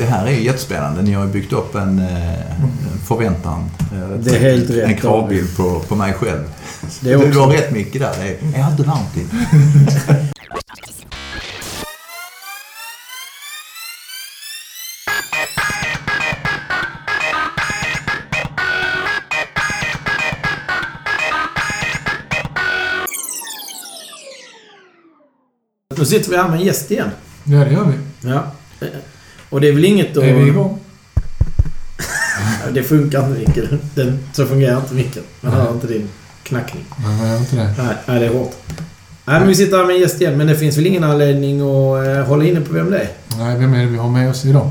det här är jättespännande. Ni har ju byggt upp en, eh, en förväntan. eh, Det är helt rätt, En kravbild på, på mig själv. Det är Du, du har rätt mycket där. Det är, är inte varmt in. nu sitter vi här med en gäst igen. Ja, det gör vi. Ja. Och det är väl inget att... Är vi igång? Det funkar inte Micke. Den, så fungerar inte micken. Man hör inte din knackning. Nej, jag gör inte det. Nej, nej, det är hårt. Nej, men vi sitter här med en gäst igen. Men det finns väl ingen anledning att eh, hålla inne på vem det är? Nej, vem är det vi har med oss idag?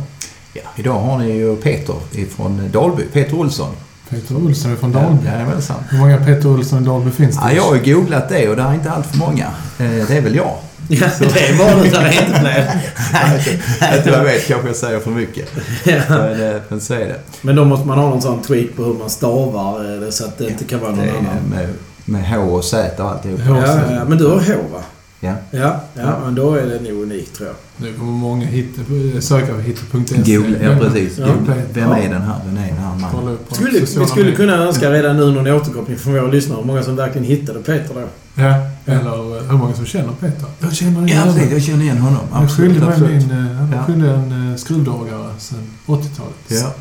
Ja, idag har ni ju Peter från Dalby. Peter Olsson. Peter Olsson är från Dalby. Ja, Jajamensan. Hur många Peter Olsson i Dalby finns det? Ja, jag har ju googlat det och det är inte allt för många. Eh, Det är väl jag. Ja, det är. Det är inte fler. Inte vad jag vet, kanske jag säger för mycket. Ja. Men, men så är det. Men då måste man ha någon sån tweak på hur man stavar eh, så att det inte kan vara Det någon är annan. med, med H och Z och alltihop. Ja, ja, men du har H va? Ja. Ja, ja, men då är det nog unikt tror jag. Nu kommer många hitta, söka på hitta.se. Google, ja precis. Ja. Vem är den här? Vem är den här mannen? Skulle, vi skulle kunna önska redan nu någon återkoppling från våra lyssnare. Hur många som verkligen hittade Peter då. Ja, eller eh, hur många som känner Peter. Jag känner Ja, igen precis. Jag känner igen honom. Han Absolut. skyllde mig min... eh, Han Ja. skyllde en eh, skruvdragare sedan 80-talet. Ja.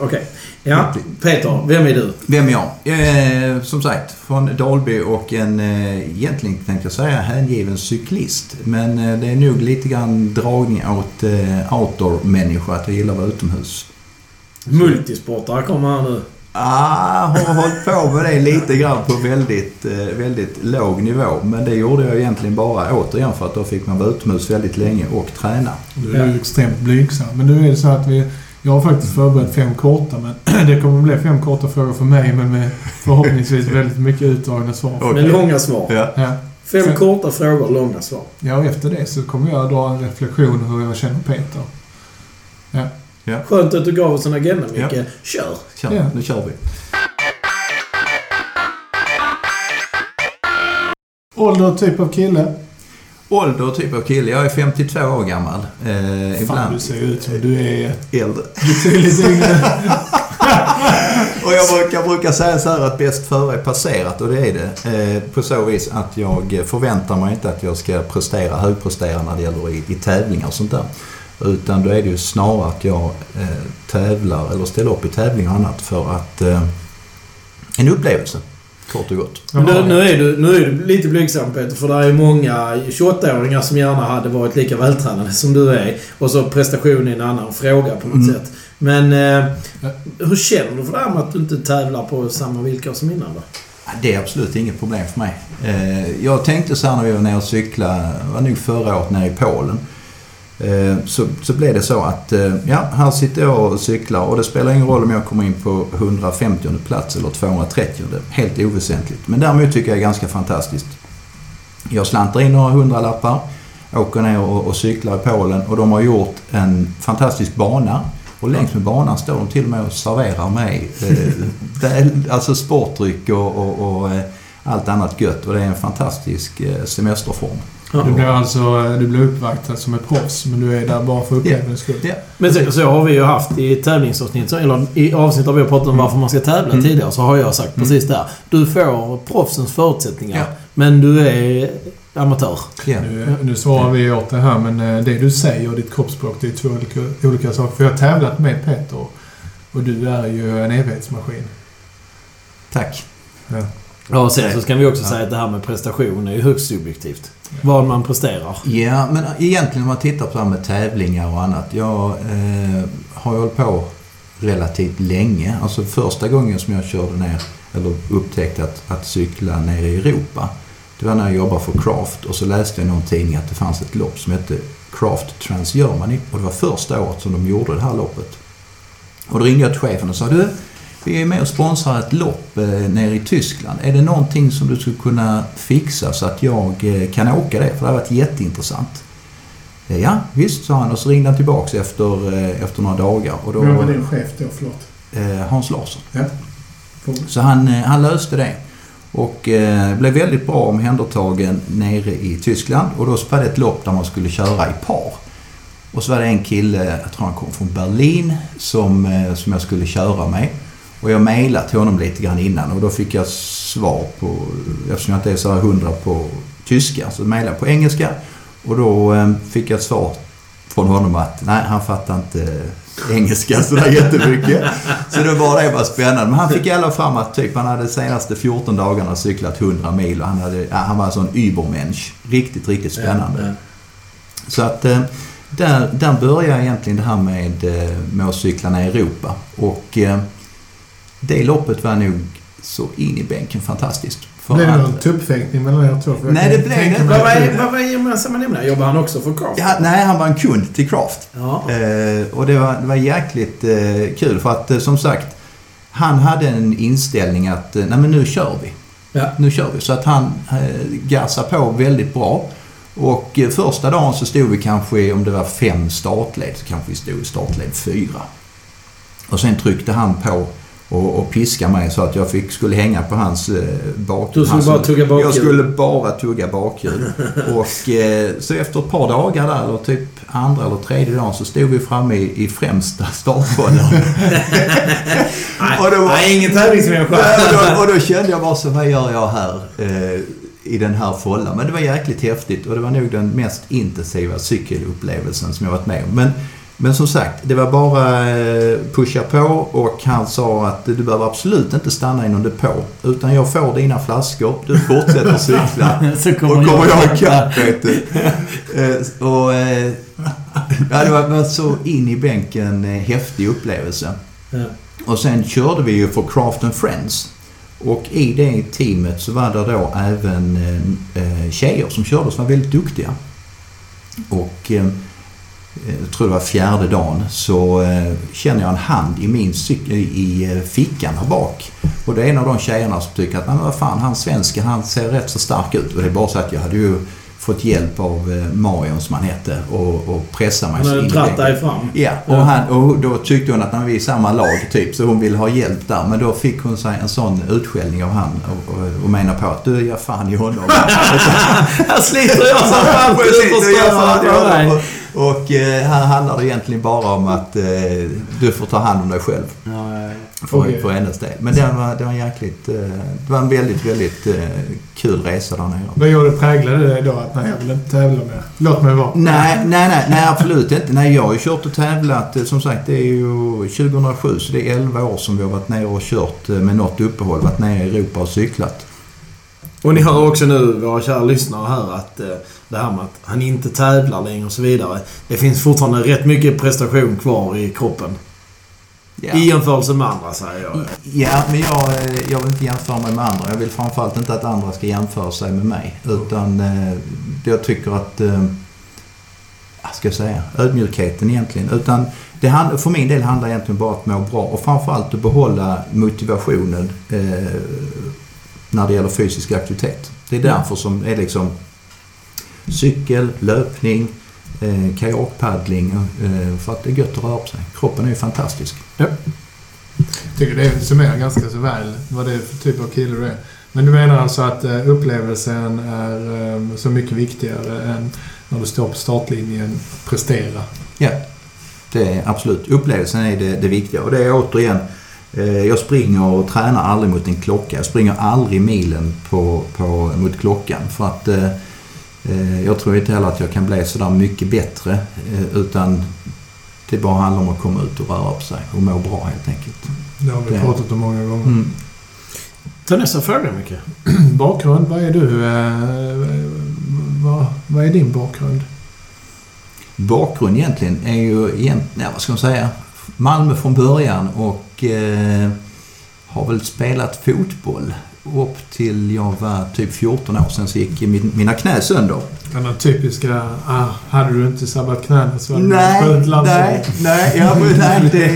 Okej. Ja, Peter. Vem är du? Vem är jag? Eh, som sagt, från Dalby och en, eh, egentligen tänkte jag säga, hängiven cyklist. Men eh, det är nog lite grann dragning åt eh, outdoor-människa, att jag gillar att vara utomhus. Multisportare kommer här nu. Ah, har hållit på med det lite grann på väldigt, eh, väldigt låg nivå. Men det gjorde jag egentligen bara återigen för att då fick man vara utomhus väldigt länge och träna. Du är ju extremt blygsam. Men nu är det så att vi... Jag har faktiskt förberett fem korta, men det kommer att bli fem korta frågor för mig, men med förhoppningsvis väldigt mycket utdragna svar. Okej. Med långa svar. Ja. Ja. Fem Sen- korta frågor, långa svar. ja, och efter det så kommer jag dra en reflektion hur jag känner Peter. Skönt att du gav oss en agenda, Micke. Ja. Kör! Kör, Ja. nu kör vi. Ålder och typ av kille? Ålder typ av kille. Jag är 52 år gammal. Eh, Fan, ibland du ser ut som du är äldre. betydligt yngre. Och jag brukar, brukar säga så här att bäst före är passerat och det är det. Eh, på så vis att jag förväntar mig inte att jag ska prestera, högprestera när det gäller i, i tävlingar och sånt där. Utan då är det ju snarare att jag eh, tävlar eller ställer upp i tävlingar och annat för att... Eh, en upplevelse, kort och gott. Men nu, nu, är du, nu är du lite blygsam Peter, för det är många 28-åringar som gärna hade varit lika vältränade som du är. Och så prestation är en annan fråga på något Mm. sätt. Men eh, hur känner du för det här med att du inte tävlar på samma villkor som innan då? Det är absolut inget problem för mig. Eh, Jag tänkte så här när vi var nere och cyklade, det var nog förra året nere i Polen. Eh, så, så blev det så att, eh, ja, här sitter jag och cyklar och det spelar ingen roll om jag kommer in på 150 plats eller 230. Helt oväsentligt. Men däremot tycker jag det är ganska fantastiskt. Jag slantar in några hundralappar, åker ner och, och cyklar i Polen och de har gjort en fantastisk bana. Och längs med banan står de till och med och serverar mig eh, alltså sportdryck och, och, och eh, allt annat gött. Och det är en fantastisk semesterform semesterform. Du blir alltså du blir uppvaktad som ett proffs, men du är där bara för upplevelsens skull. Ja. Men så, så har vi ju haft i tävlingsavsnitt, eller i avsnitt där vi har pratat om varför man ska tävla Mm. tidigare, så har jag sagt precis där. Du får proffsens förutsättningar, Ja. men du är amatör. Ja. Nu, nu svarar vi åt det här, men eh, det du säger och ditt kroppsspråk, det är två olika, olika saker. För jag har tävlat med Peter och du är ju en evighetsmaskin. Tack. Ja. Ja, sen så ska vi också säga att det här med prestation är ju högst subjektivt. Vad man presterar. Ja, men egentligen om man tittar på det här med tävlingar och annat. Jag eh, har hållit på relativt länge. Alltså första gången som jag körde ner, eller upptäckte att, att cykla ner i Europa. Det var när jag jobbade för Craft och så läste jag i någon tidning att det fanns ett lopp som hette Craft Trans Germany. Och det var första året som de gjorde det här loppet. Och då ringde jag till chefen och sa du, vi är med och sponsrar ett lopp eh, nere i Tyskland. Är det någonting som du skulle kunna fixa så att jag eh, kan åka det? För det har varit jätteintressant. Eh, ja, visst, sa han och så ringde han tillbaks efter, efter några dagar. Och då, Vem var din chef då? Förlåt. Hans Larsson. Ja. Så han, han löste det. Och eh, blev väldigt bra omhändertagen nere i Tyskland. Och då var det ett lopp där man skulle köra i par. Och så var det en kille, jag tror han kom från Berlin, som, som jag skulle köra med. Och jag mejlade till honom lite grann innan och då fick jag svar på, eftersom jag inte är så hundra på tyska, så mejlade jag på engelska. Och då eh, fick jag svar från honom att nej, han fattar inte engelska sådär jättemycket. Så det var det var spännande. Men han fick i alla fall att typ, han hade de senaste 14 dagarna cyklat 100 mil och han, hade, han var en sån übermensch. Riktigt, riktigt spännande. Ja, ja. Så att eh, där, där började egentligen det här med, eh, med att cykla i Europa. Och eh, det loppet var nog så in i bänken fantastiskt. För Blev det att- någon tuppfäktning mellan er två? Nej, det blev det mig Vad var, var gemensamma nämnare? Jobbar han också för Craft? Ja, nej, han var en kund till Craft. Ja. Eh, och det var, det var jäkligt eh, kul för att eh, som sagt, han hade en inställning att eh, nej men nu kör vi. Ja. Nu kör vi. Så att han eh, gassade på väldigt bra. Och eh, första dagen så stod vi kanske, om det var fem startled, så kanske vi stod i startled fyra. Och sen tryckte han på och, och piskade mig så att jag fick, skulle hänga på hans eh, bakhjul. Du skulle bara tugga bakhjul. Jag skulle bara tugga bakhjul. och eh, så efter ett par dagar där, eller typ andra eller tredje dagen, så stod vi framme i, i främsta startbollen. Nej, Och det var- nej, ingen tävlingsmänniska. och, då, och då kände jag bara så, vad gör jag här eh, i den här follan? Men det var jäkligt häftigt och det var nog den mest intensiva cykelupplevelsen som jag varit med om. Men, men som sagt, det var bara eh, pusha på och han sa att du behöver absolut inte stanna i någon depå. Utan jag får dina flaskor, du fortsätter cykla. Så Och kommer kommer jag ikapp, vet du. Eh, och, eh, ja, det var, så in i bänken häftig upplevelse. Ja. Och sen körde vi ju för Craft and Friends. Och i det teamet så var det då även tjejer som körde som var väldigt duktiga. Och jag tror det var fjärde dagen så eh, känner jag en hand i min cykel, i eh, fickan här bak. Och det är en av de tjejerna som tycker att nej men vad fan han svensken han ser rätt så stark ut. Och det är bara så att jag hade ju fått hjälp av eh, Marion som han hette och, och pressa mig Han hade dratt bänken. dig fram. Ja, och, han, och då tyckte hon att när vi är i samma lag typ så hon ville ha hjälp där. Men då fick hon sig en sån utskällning av han och, och, och menar på att du gör fan i honom. Här sliter jag som fan Precis, fan i honom. Och, eh, här handlar det egentligen bara om att eh, du får ta hand om dig själv. Ja, ja, ja. För, Okej. för hennes del. Men det var, det var jäkligt... Eh, det var en väldigt, väldigt eh, kul resa där nere. Vad gjorde präglade det då? Att nej, jag vill inte tävla mer. Låt mig vara. Nej, nej, nej, nej absolut inte. Nej, jag har ju kört och tävlat. eh, Som sagt, det är ju 2007 så det är 11 år som vi har varit nere och kört eh, med något uppehåll. Varit nere i Europa och cyklat. Och ni hör också nu, våra kära lyssnare här, att eh, det här med att han inte tävlar längre och så vidare. Det finns fortfarande rätt mycket prestation kvar i kroppen. Ja. I jämförelse med andra, säger jag. Ja, men jag, eh, jag vill inte jämföra mig med andra. Jag vill framförallt inte att andra ska jämföra sig med mig. Utan eh, jag tycker att... Eh, vad ska jag säga? Ödmjukheten egentligen. Utan det hand, för min del handlar egentligen bara om att må bra och framförallt att behålla motivationen eh, när det gäller fysisk aktivitet. Det är därför som är liksom cykel, löpning, eh, kajakpaddling. Eh, för att det är gött att röra på sig. Kroppen är ju fantastisk. Jag tycker det summerar ganska så väl vad det är för typ av kille du är. Men du menar alltså att eh, upplevelsen är eh, så mycket viktigare än när du står på startlinjen att prestera? Ja, det är absolut. Upplevelsen är det, det viktiga. Och det är återigen, eh, jag springer och tränar aldrig mot en klocka. Jag springer aldrig milen på, på, mot klockan. För att jag tror inte heller att jag kan bli sådär mycket bättre. Eh, utan det bara handlar om att komma ut och röra på sig och må bra helt enkelt. Det har vi Det- pratat om många gånger. Mm. Ta nästa fråga, Micke. Bakgrund, vad är du? Eh, vad, vad är din bakgrund? bakgrund egentligen är ju, ja, vad ska man säga, Malmö från början och eh, har väl spelat fotboll upp till jag var typ 14 år. Sen så gick min, mina knä sönder. Den här typiska, ah, hade du inte sabbat knäna så hade du Nej, spelat landslag. nej, nej, ja, men, nej, det,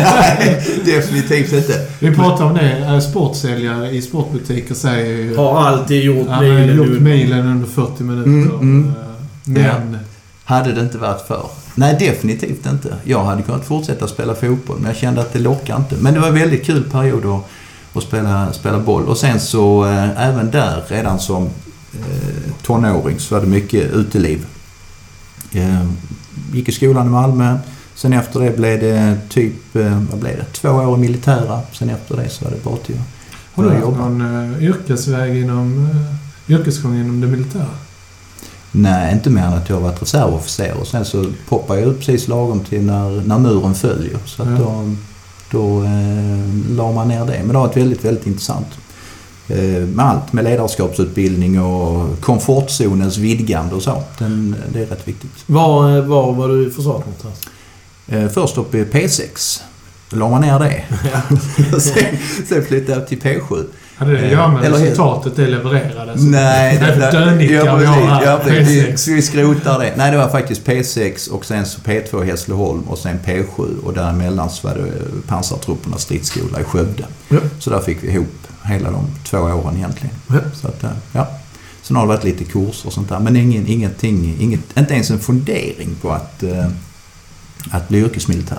nej, definitivt inte. Vi pratar om det. eh, Sportsäljare i sportbutiker säger ju... Har alltid gjort Ja, milen. gjort du- milen under 40 minuter. Mm, mm. Eh, Men... Hade det inte varit för. Nej, definitivt inte. Jag hade kunnat fortsätta spela fotboll, men jag kände att det lockar inte. Men det var en väldigt kul period att, att spela, spela boll. Och sen så, eh, även där, redan som eh, tonåring, så var det mycket uteliv. Eh, gick i skolan i Malmö. Sen efter det blev det typ, eh, vad blev det, två år i militära. Sen efter det så var det bara till Har du att haft någon uh, yrkesväg inom... Uh, yrkesgång inom det militära? Nej, inte mer än att jag har varit reservofficer och sen så poppade jag ut precis lagom till när, när muren föll ju. Så att Ja. då, då eh, la man ner det. Men det har varit väldigt, väldigt intressant. Eh, med allt, med ledarskapsutbildning och komfortzonens vidgande och så. Den, det är rätt viktigt. Var, var var du i försvaret någonstans? Eh, först upp i P6. Då la man ner det. sen, sen flyttade jag till P7. Hade det att Eh, göra med eller- resultatet det levererades? Nej, det är dönickar ja, vi har här. ja, precis. Vi, P6. vi skrotar det. Nej, det var faktiskt P6 och sen så P2 i Hässleholm och sen P7 och däremellan så var det pansartruppernas stridsskola i Skövde. Ja. Så där fick vi ihop hela de två åren egentligen. Ja. Så att, eh, ja. Sen har det varit lite kurser och sånt där men ingen, ingenting, inget, inte ens en fundering på att, eh, att bli yrkesmilitär.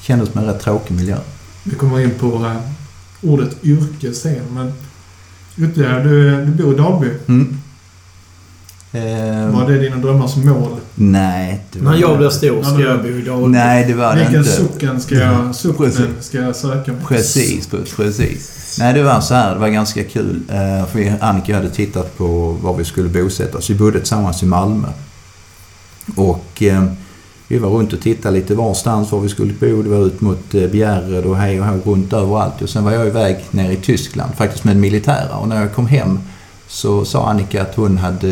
Kändes som en rätt tråkig miljö. Vi kommer in på ordet yrke sen, men ytterligare, du, du bor i Dalby. Mm. Var det dina drömmar som mål? Nej. det var- När jag blir stor ska jag bo i Dalby. Nej, det var det Vilken inte. socken ska jag, ska jag söka på? Precis, precis. Nej, det var så här. Det var ganska kul. eh, För vi, Annika hade tittat på var vi skulle bosätta oss. Vi bodde tillsammans i Malmö. Och eh, vi var runt och tittade lite varstans var vi skulle bo. Det var ut mot eh, Bjärred och hej och hå, runt överallt. Och sen var jag iväg ner i Tyskland, faktiskt med militära. Och när jag kom hem så sa Annika att hon hade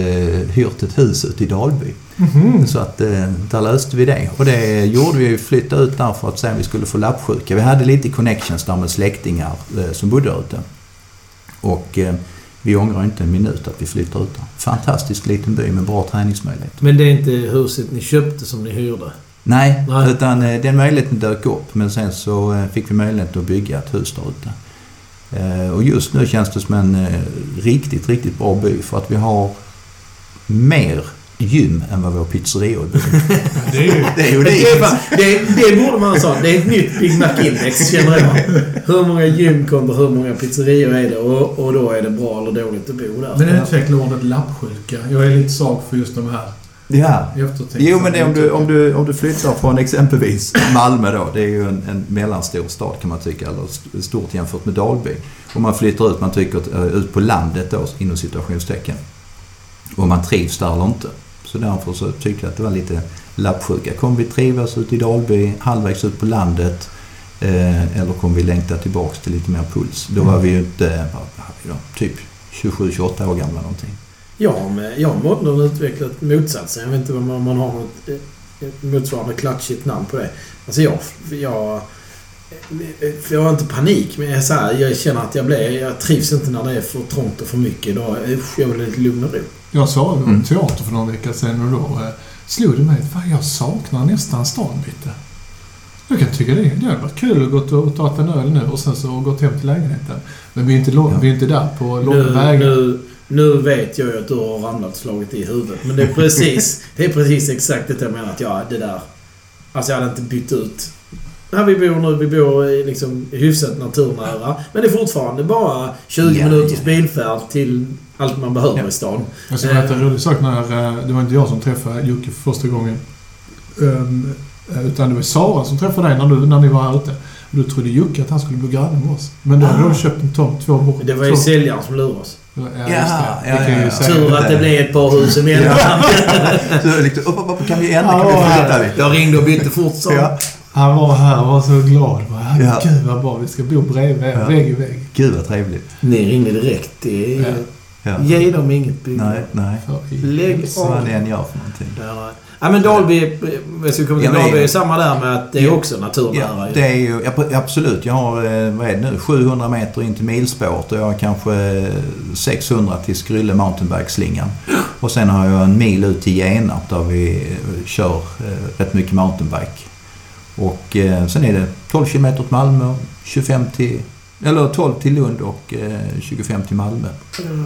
hyrt ett hus ute i Dalby. Mhm. Så att eh, där löste vi det. Och det gjorde vi. Flyttade ut där för att se om vi skulle få lappsjuka. Vi hade lite connections där med släktingar eh, som bodde ute. Och eh, vi ångrar inte en minut att vi flyttade ut där. Fantastisk liten by med bra träningsmöjligheter. Men det är inte huset ni köpte som ni hyrde? Nej, Nej. utan eh, den möjligheten dök upp. Men sen så eh, fick vi möjlighet att bygga ett hus där ute. Eh, Och just nu känns det som en riktigt, riktigt bra by för att vi har mer gym än vad vår pizzeria är. Det är ju... Det är ju Det, är det. fan- det, det borde man säga. Det är ett nytt Big Mac-index känner jag. Hur många gym kontra hur många pizzerior är det? Och, och då är det bra eller dåligt att bo där. Men utveckla ordet lappsjuka. Jag är lite svag för just de här Ja. Jo, men det, om, du, om, du, om du flyttar från exempelvis Malmö då. Det är ju en, en mellanstor stad kan man tycka. Eller st- stort jämfört med Dalby. Om man flyttar ut, man tycker eh, ut på landet då, inom situationstecken. Och man trivs där eller inte. Så därför så tyckte jag att det var lite lappsjuka. Kommer vi trivas ute i Dalby, halvvägs ut på landet? Eh, eller kommer vi längta tillbaks till lite mer puls? Då var vi ju inte, vad hade vi då, typ 27-28 år gamla någonting. Ja, men jag har Modern utvecklat motsatsen. Jag vet inte om man, har något eh, motsvarande klatschigt namn på det. Alltså jag... jag jag har inte panik, men jag, så här, jag känner att jag blir... Jag trivs inte när det är för trångt och för mycket. Då, usch, jag vill ha lite lugn och ro. Jag sa det om Mm. teater för några veckor sedan och då eh, slog det mig att jag saknar nästan stan lite. Jag kan tycka det. Det hade varit kul att gå och ta en öl nu och sen så gått hem till lägenheten. Men vi är inte, lång, Ja. vi är inte där på långa Nu, vägar. nu, nu vet jag ju att du har ramlat och slagit i huvudet. Men det är precis, det är precis exakt det jag menar. Att jag, det där... Alltså jag hade inte bytt ut. Här vi bor nu, vi bor i liksom hyfsat naturnära. Men det är fortfarande bara 20 Ja, minuters ja. bilfärd till allt man behöver Ja. i stan. Jag ska berätta en rolig sak när... eh, Det var inte jag som träffade Jocke för första gången. Ehm, eh, Utan det var Sara som träffade dig när, du, när ni var här ute. Och då trodde Jocke att han skulle bli granne med oss. Men då hade Ah. de köpt en tomt två bort. Det var ju säljaren som lurade oss. Ja, just det. ja, Det ja, ja. Tur att det blev ett par hus emellan. Så liksom, upp, upp, upp, kan vi ändra? Kan vi flytta lite? Jag ringde och bytte fort så. Han var här och var så glad. Bara, Ja. Gud vad bra, vi ska bo bredvid, Ja. vägg i vägg. Gud vad trevligt. Ni ringde direkt. Det är, Ja. Ge dem inget bygge. Nej, nej. För Lägg helvete. Vad det än gör för någonting. Ja. Ja, men Dalby, jag ska komma till Ja, men- Dalby, är samma där med att det är Ja. också naturnära. Ja, det är ju, absolut. Jag har, eh, vad är det nu, 700 meter in till milspåret och jag har kanske eh, 600 till Skrylle mountainbike-slingan. Och sen har jag en mil ut till Genarp där vi eh, kör eh, rätt mycket mountainbike. Och eh, sen är det 12 kilometer till Malmö, 25 till, eller 12 till Lund och eh, 25 till Malmö.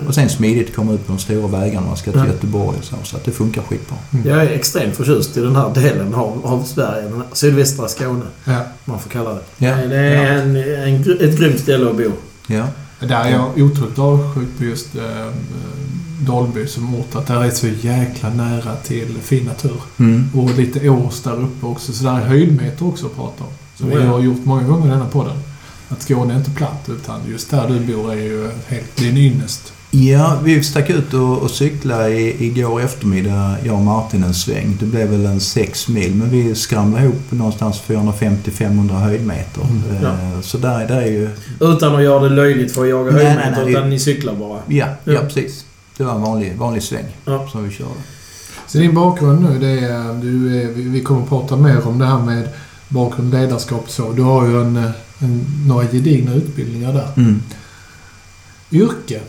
Och sen smidigt komma ut på de stora vägarna man ska till Ja. Göteborg och så. Så att det funkar skitbra. Jag är extremt förtjust i den här delen av, av Sverige. Den här sydvästra Skåne, Ja. man får kalla det. Ja. Det är en, en, gr- ett grymt ställe att bo. Ja. Där är jag otroligt avundsjuk på just eh, Dolby som ort att det är så jäkla nära till fin natur. Mm. Och lite ås där uppe också. Så där är höjdmeter också att prata om. Som vi Ja. har gjort många gånger i denna podden. Att Skåne är inte platt utan just där du bor är ju helt din ynnest. Ja, vi stack ut och, och cyklade i, igår eftermiddag, jag och Martin, en sväng. Det blev väl en sex mil, men vi skramlade ihop någonstans 450-500 höjdmeter. Mm, ja. Eh, Så där, där är ju... Utan att göra det löjligt för att jaga Nej, nej, höjdmeter, nej, utan det- ni cyklar bara. Ja, ja. Ja. precis. Det var en vanlig, vanlig sväng Ja. som vi körde. Så din bakgrund nu, det är, du är, vi vi kommer att prata mer om det här med bakgrund, ledarskap och så. Du har ju en, en, några gedigna utbildningar där. Mm. Yrke?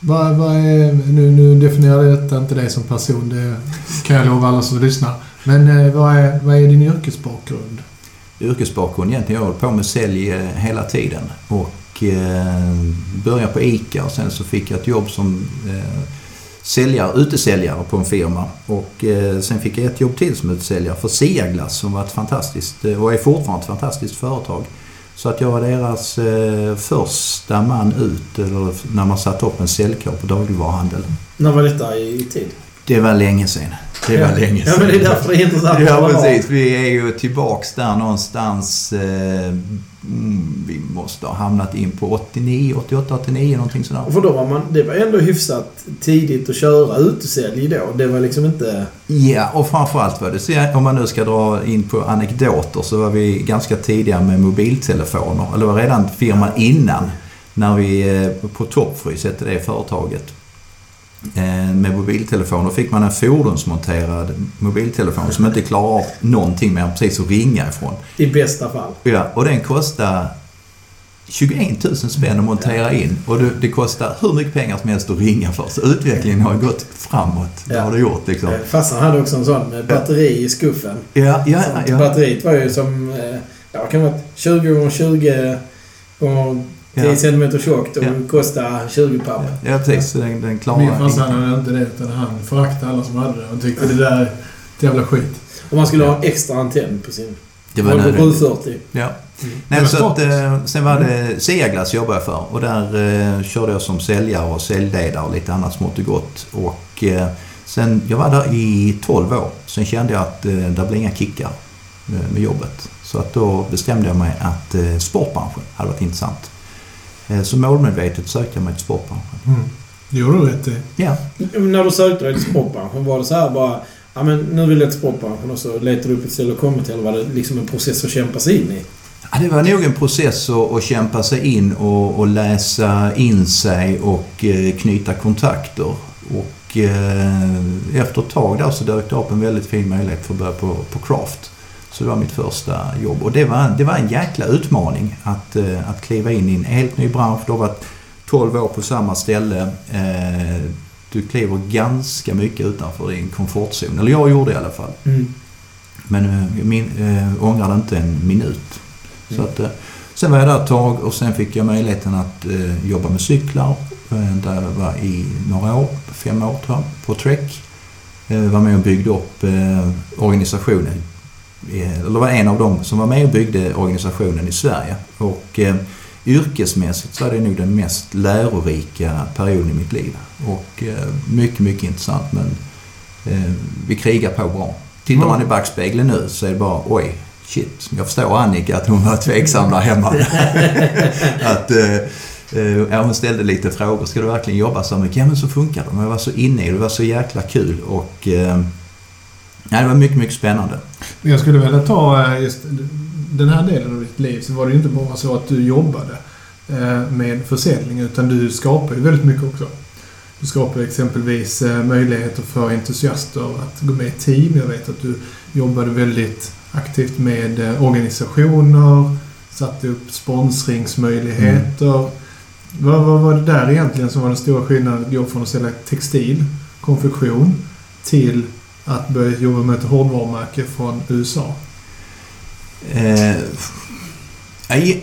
Vad, vad är, nu, nu definierar jag inte dig som person, det kan jag lova alla som lyssnar. Men eh, vad, är, vad är din yrkesbakgrund? yrkesbakgrund egentligen. Jag har på med sälj eh, hela tiden. Och eh, började på ICA och sen så fick jag ett jobb som eh, säljare, utesäljare på en firma. Och eh, sen fick jag ett jobb till som utesäljare för Siaglass som var ett fantastiskt och är fortfarande ett fantastiskt företag. Så att jag var deras eh, första man ut eller när man satte upp en säljkår på dagligvaruhandel. När var detta i tid? Det var länge sedan. Det var länge Ja, sedan. men det är därför det är intressant. Ja, precis. Vi är ju tillbaks där någonstans. Eh, mm, vi måste ha hamnat in på 89, 88, 89 någonting sådär. För då var man, det var ändå hyfsat tidigt att köra utesälj då. Det var liksom inte... Ja, och framförallt var det om man nu ska dra in på anekdoter, så var vi ganska tidiga med mobiltelefoner. Eller det var redan firman innan, när vi eh, på Topfrys hette det företaget. Eh, Med mobiltelefoner fick man en fordonsmonterad mobiltelefon som inte klarar av någonting mer än precis att ringa ifrån. I bästa fall. Ja, och den kostar 21 000 spänn att montera in. Och det, kostar hur mycket pengar som helst att ringa för. Så utvecklingen har gått framåt. Det har det gjort liksom. Eh, Farsan hade också en sån med batteri i skuffen. Ja, ja, ja. Batteriet var ju som... eh, Ja, kan vara 20 x 20 gånger 10 Ja. cm tjockt och Ja. kostade 20 papp. Ja, precis. Så Den, den Min klarar farsa inte. hade inte det utan han föraktade alla som hade det och tyckte det där är ett jävla skit. Och man skulle ha en extra antenn på sin... Det var Volvo nödvändigt. 740. Ja. Det Nej, så att, eh, sen var det Seaglass jobbade jag för och där eh, körde jag som säljare och säljledare och lite annat smått och gott. Och eh, sen, jag var där i 12 år. Sen kände jag att eh, det blir inga kickar eh, med jobbet. Så att då bestämde jag mig att eh, sportbranschen hade varit intressant. Eh, så målmedvetet sökte jag mig till sportbranschen. Mm. Det gjorde du rätt i. Ja, Men När du sökte dig till sportbranschen, var det så här bara... Ja men nu vill jag till sportbranschen och så letade du upp ett ställe att komma till. Eller var det liksom en process att kämpa sig in i? Ja, det var nog en process att, att kämpa sig in och, och läsa in sig och eh, knyta kontakter. Och eh, efter ett tag där så dök det upp en väldigt fin möjlighet för att börja på, på Craft. Så det var mitt första jobb. Och det var, det var en jäkla utmaning att, eh, att kliva in i en helt ny bransch. Du har varit 12 år på samma ställe. Eh, du kliver ganska mycket utanför din komfortzon. Eller jag gjorde det i alla fall. Mm. Men eh, min, eh, ångrade inte en minut. Så Mm. att, eh, sen var jag där ett tag och sen fick jag möjligheten att eh, jobba med cyklar. Där jag var i några år, fem år tror jag, på Trek. Eh, var med och byggde upp organisationen. Eh, eller var en av dem som var med och byggde organisationen i Sverige. Och eh, yrkesmässigt så är det nog den mest lärorika perioden i mitt liv. Och eh, mycket, mycket intressant men eh, vi krigar på bra. Tittar man i backspegeln nu så är det bara oj, shit. Jag förstår Annika att hon var tveksam där hemma. att, eh, eh, ja, hon ställde lite frågor. Ska du verkligen jobba så mycket? Ja, men så funkar det. Men jag var så inne i det. Det var så jäkla kul. Och, ja, det var mycket, mycket spännande. Men jag skulle vilja ta eh, just den här delen av ditt liv så var det ju inte bara så att du jobbade eh, med försäljning utan du skapar ju väldigt mycket också. Du skapar exempelvis eh, möjligheter för entusiaster att gå med i team. Jag vet att du jobbade väldigt aktivt med organisationer, satte upp sponsringsmöjligheter. Vad, vad var det där egentligen som var den stora skillnaden att gå från att sälja textil, konfektion, till att börja jobba med ett hårdvarumärke från USA? Eh,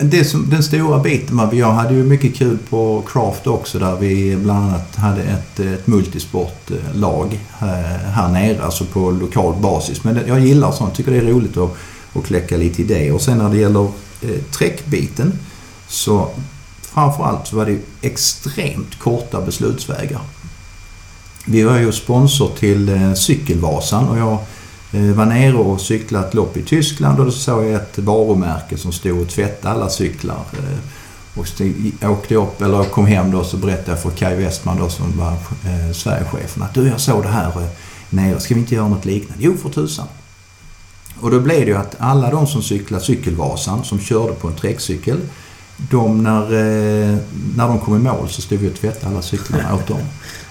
det som, den stora biten jag hade ju mycket kul på Craft också där vi bland annat hade ett, ett multisportlag eh, eh, här, nere, alltså på lokal basis. Men jag gillar sånt, tycker det är roligt att, att kläcka lite idéer. Och sen när det gäller eh, träckbiten så framförallt så var det extremt korta beslutsvägar vi var ju sponsor till eh, Cykelvasan och jag eh, var nere och cyklade ett lopp i Tyskland och då såg jag ett varumärke som stod och tvättade alla cyklar. Eh, och stod, åkte upp, eller kom hem då så berättade jag för Kai Westman då som var eh, Sverigechefen att du jag såg det här eh, nere, ska vi inte göra något liknande? Jo för tusan. Och då blev det ju att alla de som cyklade Cykelvasan, som körde på en träckcykel, de när, eh, när de kom i mål så stod vi och tvättade alla cyklarna åt dem.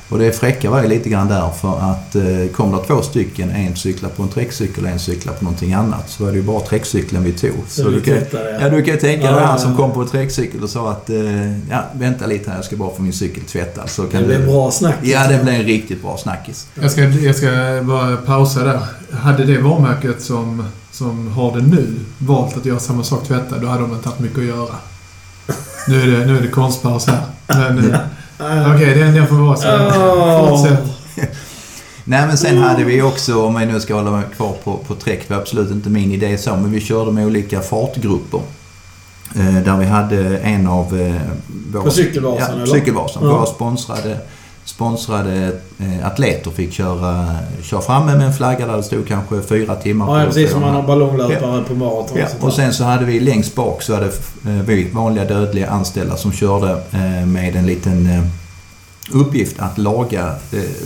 Och det fräcka var ju lite grann där för att eh, kom det två stycken, en cyklar på en träckcykel och en cyklar på någonting annat, så var det ju bara träckcykeln vi tog. Så, Så du kan, ja, du kan ju tänka dig Ja, han ja, som kom på en träckcykel och sa att eh, ja, vänta lite här, jag ska bara få min cykel tvättad. Så kan Det blev du... bra snack. Ja, det blev en riktigt bra snackis. Jag ska, jag ska bara pausa där. Hade det varumärket som, som har det nu valt att göra samma sak tvätta, då hade de inte haft mycket att göra. Nu är det, nu är det konstpaus här. Men, Ah. Okej, den, den får vara så. Åh. Fortsätt. Nej men sen hade vi också, om jag nu ska hålla mig kvar på, på träck, det var absolut inte min idé så, men vi körde med olika fartgrupper. Eh, där vi hade en av eh, våra... På Cykelvasan, ja? Cykelvasan. Ja. Våra sponsrade, sponsrade eh, atleter fick köra, köra framme med en flagga där det stod kanske fyra timmar Ja, precis som man har Ja. ballonglöpare på maraton. Ja, och sen så hade vi längst bak så hade eh, vi vanliga dödliga anställda som körde eh, med en liten uppgift att laga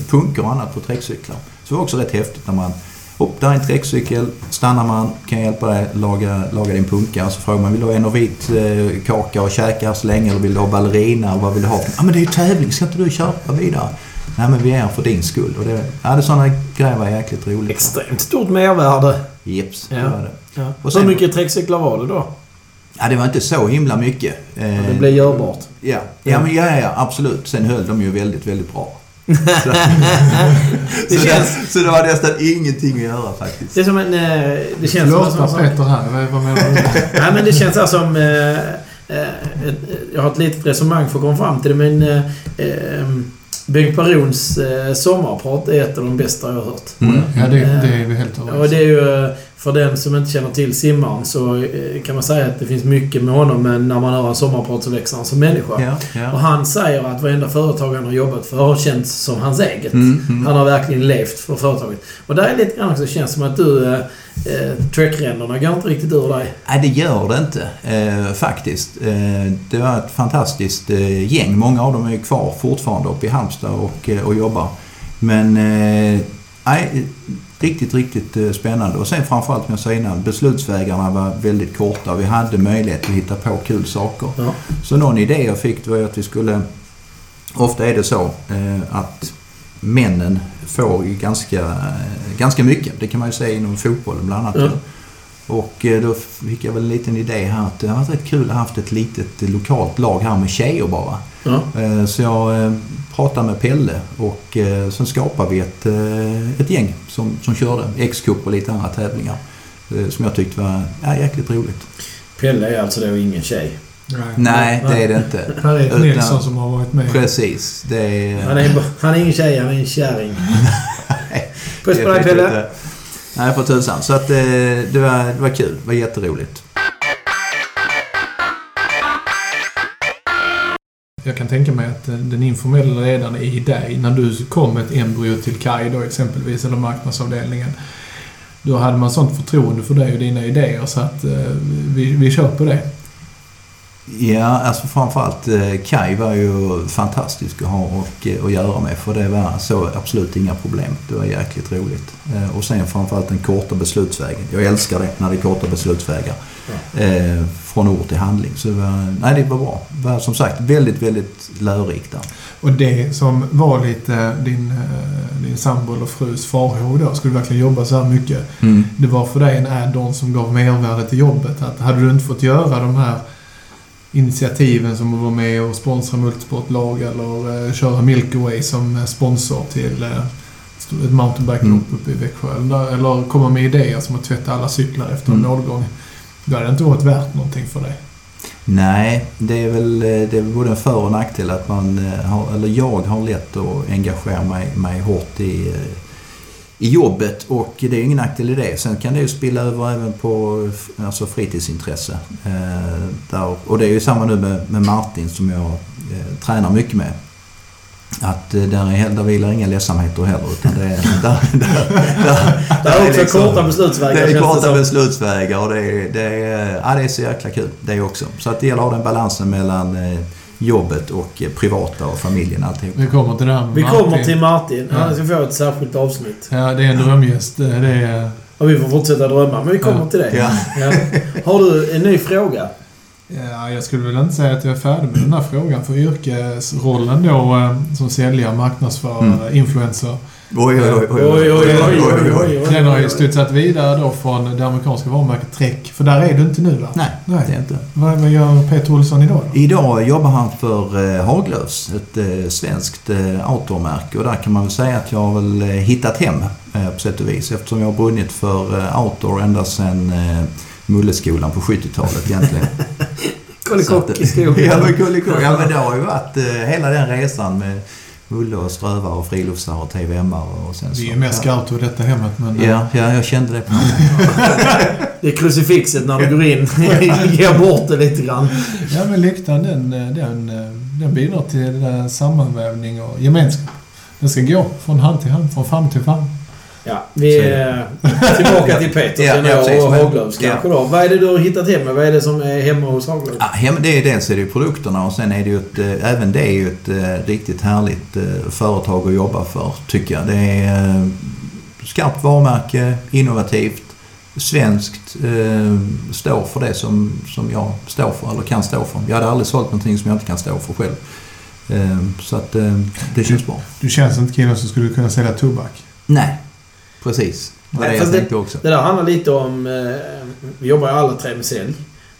punkter och annat på träckcyklar. Så det var också rätt häftigt när man upp där är en träckcykel, stannar man, kan jag hjälpa dig laga, laga din punka? Så frågar man, vill du ha en och vit eh, kaka och käka så länge eller vill du ha ballerina? Vad vill du ha? Ja men det är ju tävling, ska inte du köpa vidare? Nej men vi är här för din skull. Och det, ja, det sådana grejer var jäkligt roligt. Extremt stort mervärde. Jeps, Ja. det var det. Ja. Och sen- Hur mycket träckcyklar var det då? Ja, det var inte så himla mycket. Eh, Det blev görbart. Ja, ja, men ja, ja, absolut. Sen höll de ju väldigt, väldigt bra. Så, Det så, känns- det, så det var nästan ingenting att göra faktiskt. Det är som en... eh, Det känns som en sån. Petter här. Vad, menar du? Nej, men det känns här som... Eh, eh, ett, jag har ett litet resonemang för att komma fram till det, men... Eh, eh, Bengt Barons eh, sommarprat är ett av de bästa jag har hört. Mm. Ja, det, det är vi helt Och överens det är ju, eh, för den som inte känner till simmaren så eh, kan man säga att det finns mycket med honom, men när man hör en sommarprat så växer han som människa. Ja, Och ja. han säger att varenda företag han har jobbat för har känts som hans eget. Mm, mm. Han har verkligen levt för företaget. Och där är lite grann också, det känns som att du... Eh, eh, Trek-ränderna går inte riktigt ur dig. Nej, det gör det inte eh, faktiskt. Eh, det var ett fantastiskt eh, gäng. Många av dem är kvar fortfarande uppe i Halmstad och, eh, och jobbar. Men nej, riktigt, riktigt eh, spännande. Och sen framförallt som jag sa innan, beslutsvägarna var väldigt korta. Vi hade möjlighet att hitta på kul saker. Ja. Så någon idé jag fick var att vi skulle... Ofta är det så eh, att männen får ganska, eh, ganska mycket. Det kan man ju säga inom fotbollen bland annat. Ja. Och då fick jag väl en liten idé här att det hade varit rätt kul att ha haft ett litet lokalt lag här med tjejer bara. Ja. Så jag pratade med Pelle och eh, sen skapade vi ett, eh, ett gäng som, som körde X-cup och lite andra tävlingar. eh, Som jag tyckte var ja, jäkligt roligt. Pelle är alltså då ingen tjej. Nej, det är det inte. Per-Erik Utan- Nilsson som har varit med. Precis. Det är... Han är, han är ingen tjej, han är en kärring. Puss på dig Pelle. Nej, för tusan. Så att eh, det var, det var kul. Det var jätteroligt. Jag kan tänka mig att eh, den informella ledaren i dig, när du kom med ett embryo till Kaj då exempelvis, eller marknadsavdelningen. Då hade man sånt förtroende för dig och dina idéer så att eh, vi, vi kör på det. Ja, alltså framförallt eh, Kai var ju fantastisk att ha och, eh, att göra med för det var så absolut inga problem. Det var jäkligt roligt. Eh, och sen framförallt den korta beslutsvägen. Jag älskar det när det är korta beslutsvägar. Eh, från ord till handling. Så det var, nej, det var bra. Det var som sagt väldigt, väldigt lärorikt där. Och det som var lite din, eh, din sambo eller frus farhågor då, skulle du verkligen jobba så här mycket? Det var för dig en add-on som gav mervärde till jobbet. Att hade du inte fått göra de här initiativen som att vara med och sponsra multisportlag eller eh, köra Milky som eh, sponsor till eh, ett mountainbike-lopp Mm. uppe i Växjö. Eller, eller komma med idéer som att tvätta alla cyklar efter en Mm. målgång. Då hade det inte varit värt någonting för dig. Nej, det är väl, eh, det är både en för och nackdel att man eh, har, eller jag har lätt att engagera mig, mig hårt i, eh, i jobbet och det är ingen nackdel i det. Sen kan det ju spilla över även på alltså fritidsintresse. Eh, där, och det är ju samma nu med, med Martin som jag eh, tränar mycket med. att eh, där, är, där vilar inga ledsamheter heller. Utan det är, där, där, där, Det är också liksom- korta beslutsvägar. det är korta beslutsvägar och det är, det, är, ja, det är så jäkla kul det också. Så att det gäller att ha den balansen mellan eh, jobbet och eh, privata och familjen alltihop. Vi kommer till det här med Vi Martin. kommer till Martin. Ja. Han ska få ett särskilt avsnitt. Ja, det är en drömgäst. Det är... Och vi får fortsätta drömma, men vi kommer Ja. till det. Ja. Ja. Har du en ny fråga? Ja, jag skulle väl inte säga att jag är färdig med den här frågan. För yrkesrollen då eh, som säljare, marknadsförare, Mm. influencer. Oj, oj, oj. Oj, oj, oj, oj, oj, oj. Den har ju studsat vidare då från det amerikanska varumärket Trek. För där är du inte nu va? Nej, Nej. det är inte. Vad, gör Peter Olsson idag då? Idag jobbar han för eh, Haglöfs, ett eh, svenskt eh, outdoormärke. Och där kan man väl säga att jag har väl eh, hittat hem eh, på sätt och vis. Eftersom jag har brunnit för eh, outdoor ända sedan eh, Mulleskolan på 70-talet egentligen. Kollikock i ja, men. Ja, men det har ju varit eh, hela den resan med Mulle och strövare och friluftsare och TVM-are och sen så. Vi är mer scouter i detta hemmet men... Ja, ja, jag kände det på Det är krucifixet när du går in. Ger bort det lite grann. Ja men lyktan den, den, den bidrar till sammanvävning och gemenskap. Den ska gå från hand till hand, från famn till famn. Ja, vi är tillbaka till Peter Ja, ja, och Haglöfs ja. kanske då. Vad är det du har hittat hem? Vad är det som är hemma hos Haglöfs? Ja, hem- det är dels är det produkterna och sen är det ju ett, eh, även det är ju ett eh, riktigt härligt eh, företag att jobba för, tycker jag. Det är skarpt varumärke, innovativt, svenskt, står för det som, som jag står för, eller kan stå för. Jag hade aldrig sålt någonting som jag inte kan stå för själv. Så att det känns bra. Du känns inte killen som skulle kunna sälja tobak. Nej, precis. Det var det jag tänkte också. Det där handlar lite om... Eh, vi jobbar ju alla tre med sälj.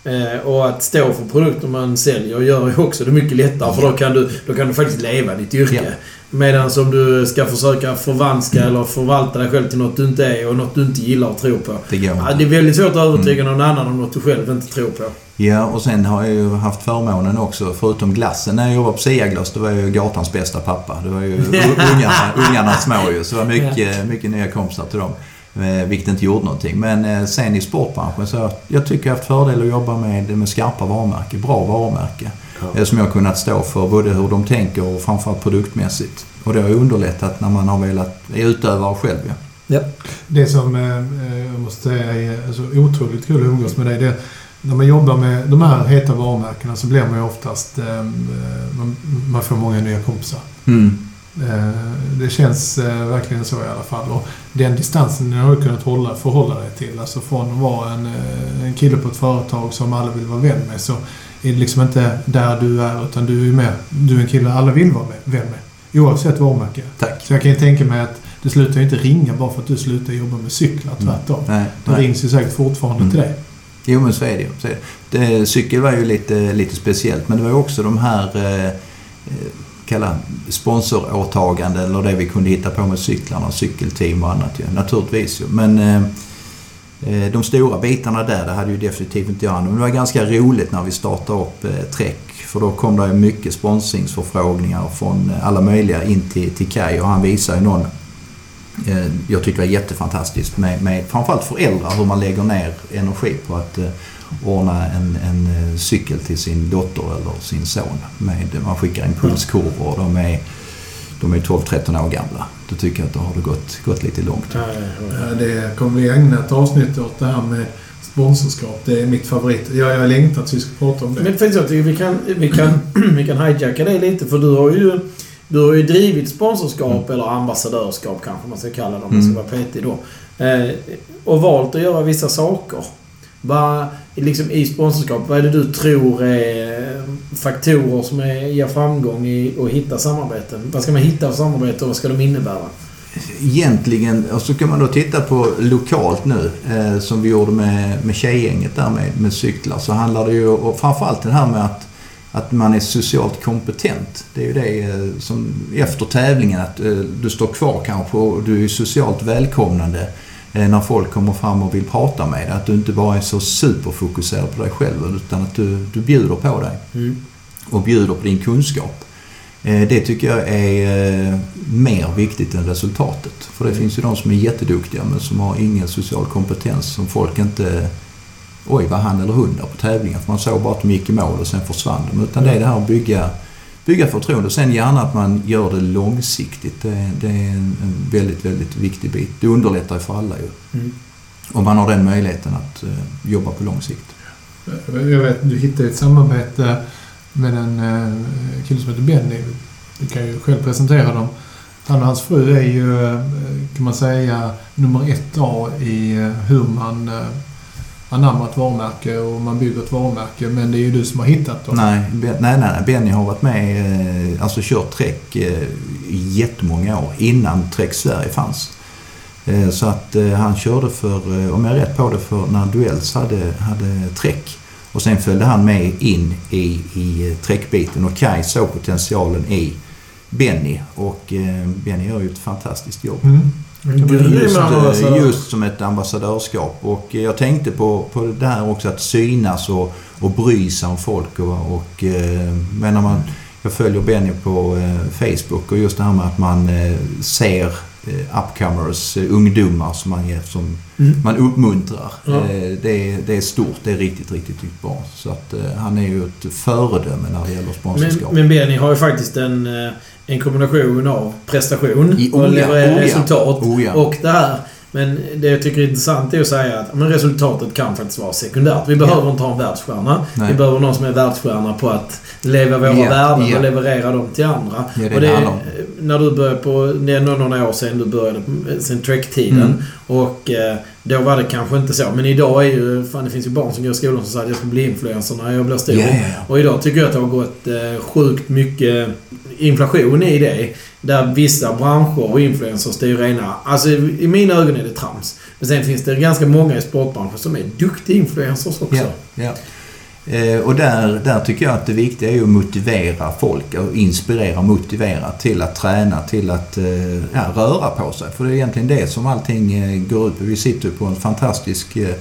Eh, och att stå för produkter man säljer gör ju också det mycket lättare. För då kan du, då kan du faktiskt leva ditt yrke. Medan om du ska försöka förvanska eller förvalta dig själv till något du inte är och något du inte gillar och tror på. Det går inte. det är väldigt svårt att övertyga Mm. någon annan om något du själv inte tror på. Ja, och sen har jag ju haft förmånen också, förutom glassen, när jag jobbade på Siaglas, då var jag ju gatans bästa pappa. Det var ju ungarna, ungarna små ju, så det var mycket, mycket nya kompisar till dem. Eh, Vilket inte gjorde någonting. Men eh, sen i sportbranschen så jag tycker jag har haft fördel att jobba med, med skarpa varumärken, bra varumärken. Eh, Som jag har kunnat stå för, både hur de tänker och framförallt produktmässigt. Och det har ju underlättat när man har velat, är utövare själv ja. Ja. Det som eh, eh, jag måste säga är alltså, otroligt kul att umgås med dig. Det, när man jobbar med de här heta varumärkena så blir man ju oftast... Man, man får många nya kompisar. Mm. Eh, det känns eh, verkligen så i alla fall. Och den distansen har du kunnat hålla, förhålla dig till. Alltså från att vara en, en kille på ett företag som alla vill vara vän med så är liksom inte där du är utan du är med. Du är en kille alla vill vara med, vän med. Oavsett varumärke. Tack. Så jag kan ju tänka mig att det slutar ju inte ringa bara för att du slutar jobba med cyklar. Tvärtom. Nej, Det nej. rings ju säkert fortfarande Mm. till dig. Jo men så är det ju. Det. Cykel var ju lite, lite speciellt men det var ju också de här eh, eh, kalla sponsoråtaganden eller det vi kunde hitta på med cyklarna, cykelteam och annat ju. Naturligtvis ju. Men eh, Eh, de stora bitarna där, det hade ju definitivt inte jag hand. Men det var ganska roligt när vi startade upp eh, Trek. För då kom det mycket sponsringsförfrågningar från eh, alla möjliga in till, till Kaj och han visade ju någon eh, jag tycker det var jättefantastiskt med, med framförallt föräldrar hur man lägger ner energi på att eh, ordna en, en eh, cykel till sin dotter eller sin son. Med, man skickar impulskurvor och de är, de är 12-13 år gamla. Då tycker jag att då har det gått, gått lite långt. Eh, Det kommer vi ägna ett avsnitt åt det här med sponsorskap. Det är mitt favorit. Jag, jag längtar att vi ska prata om det. Men faktiskt, vi kan, vi, kan, vi kan hijacka det lite för du har ju, du har ju drivit sponsorskap eller ambassadörskap kanske man ska kalla det om man ska Mm. vara petig då. Eh, och valt att göra vissa saker. Vad, liksom I sponsorskap, vad är det du tror är faktorer som är, ger framgång i att hitta samarbeten? Vad ska man hitta för samarbete och vad ska de innebära? Egentligen, och så kan man då titta på lokalt nu, eh, som vi gjorde med, med tjejgänget där med, med cyklar, så handlar det ju och framförallt det här med att, att man är socialt kompetent. Det är ju det eh, som efter tävlingen, att eh, du står kvar kanske och du är socialt välkomnande när folk kommer fram och vill prata med dig. Att du inte bara är så superfokuserad på dig själv utan att du, du bjuder på dig och bjuder på din kunskap. Eh, Det tycker jag är eh, mer viktigt än resultatet. För det finns ju de som är jätteduktiga men som har ingen social kompetens som folk inte... Oj, vad han eller hon där på tävlingen. För man såg bara att de gick i mål och sen försvann de. Utan det är det här att bygga, bygga förtroende. Och sen gärna att man gör det långsiktigt. Det, det är en, en väldigt, väldigt viktig bit. Det underlättar ju för alla ju. Mm. Om man har den möjligheten att eh, jobba på lång sikt. Jag vet, du hittade ett samarbete med en eh, kille som heter Benny. Du kan ju själv presentera dem. Han och hans fru är ju, eh, kan man säga, nummer ett A i hur man anammar ett varumärke och man bygger ett varumärke. Men det är ju du som har hittat dem. Nej, nej, nej, nej. Benny har varit med, eh, alltså kört Trek eh, i jättemånga år. Innan Trek Sverige fanns. Eh, Så att han körde för, om jag är rätt på det, för när Duells hade, hade Trek. Och sen följde han med in i, i Trek-biten och Kai såg potentialen i Benny. Och Benny gör ju ett fantastiskt jobb. Mm. Grym Just, just som ett ambassadörskap. Och eh, jag tänkte på, på det här också att synas och, och bry sig om folk. Och, och, eh, men när man, jag följer Benny på eh, Facebook och just det här med att man ser upcomers, ungdomar som man, ger, som Mm. man uppmuntrar. Ja. Det, är, det är stort, det är riktigt, riktigt, bra. Så att han är ju ett föredöme när det gäller Men, sponsorskap. men Benny har ju faktiskt en, en kombination av prestation I- och oh ja, leverera oh ja. resultat Oh ja. och det här. Men det jag tycker är intressant är att säga att men resultatet kan faktiskt vara sekundärt. Vi behöver inte ha en världsstjärna. Nej. Vi behöver någon som är världsstjärna på att leva våra Ja, värden ja. och leverera dem till andra. Ja, det är och det om. när du började på, det är några år sedan du började, sen Trek-tiden. Mm. Och eh, då var det kanske inte så. Men idag är ju, fan det finns ju barn som går i skolan som säger att jag ska bli influencer när jag blir stor. Ja, ja, ja. Och idag tycker jag att det har gått eh, sjukt mycket inflation i det. Där vissa branscher och influencers, det är ju rena... Alltså i mina ögon är det trams. Men sen finns det ganska många i sportbranschen som är duktiga influencers också. Ja, ja. Eh, och där, där tycker jag att det viktiga är att motivera folk och inspirera och motivera till att träna, till att eh, ja, röra på sig. För det är egentligen det som allting eh, går ut på. Vi sitter ju på en fantastisk eh,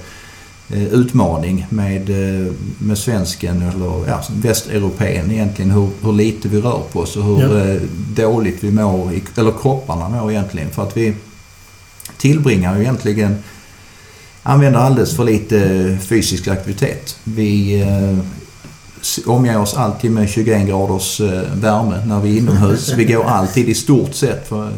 utmaning med, eh, med svensken eller ja, västeuropén egentligen. Hur, hur lite vi rör på oss och hur Ja. eh, dåligt vi mår, eller kropparna mår egentligen. För att vi tillbringar ju egentligen använder alldeles för lite fysisk aktivitet. Vi eh, omger oss alltid med 21 graders eh, värme när vi är inomhus. Vi går alltid i stort sett för, eh,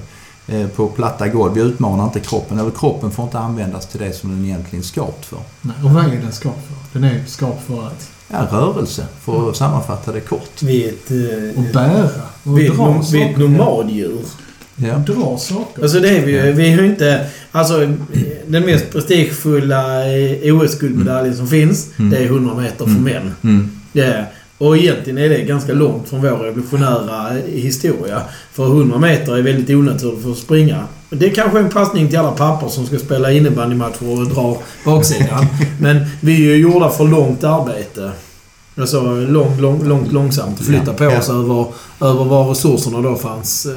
på platta golv. Vi utmanar inte kroppen. Eller kroppen får inte användas till det som den egentligen är skapt för. Nej, och vad är den skapt för? Den är skapt för att Ja, rörelse, för att sammanfatta det kort. Vi är ett, eh, och bära och vi dra nom- vi är ett saker. nomaddjur. Ja. Dra saker. Alltså det är vi ju. Vi är ju inte... Alltså den mest prestigefulla eh, OS-guldmedaljen som finns, Mm. det är 100 meter för Mm. män. Mm. Det är, och egentligen är det ganska långt från vår revolutionära historia. För 100 meter är väldigt onaturligt för att springa. Det är kanske en passning till alla pappor som ska spela innebandymatcher och dra baksidan. Men vi är ju gjorda för långt arbete. Alltså långt, långt, långt långsamt. Flytta Ja. på Ja. oss över, över var resurserna då fanns. eh,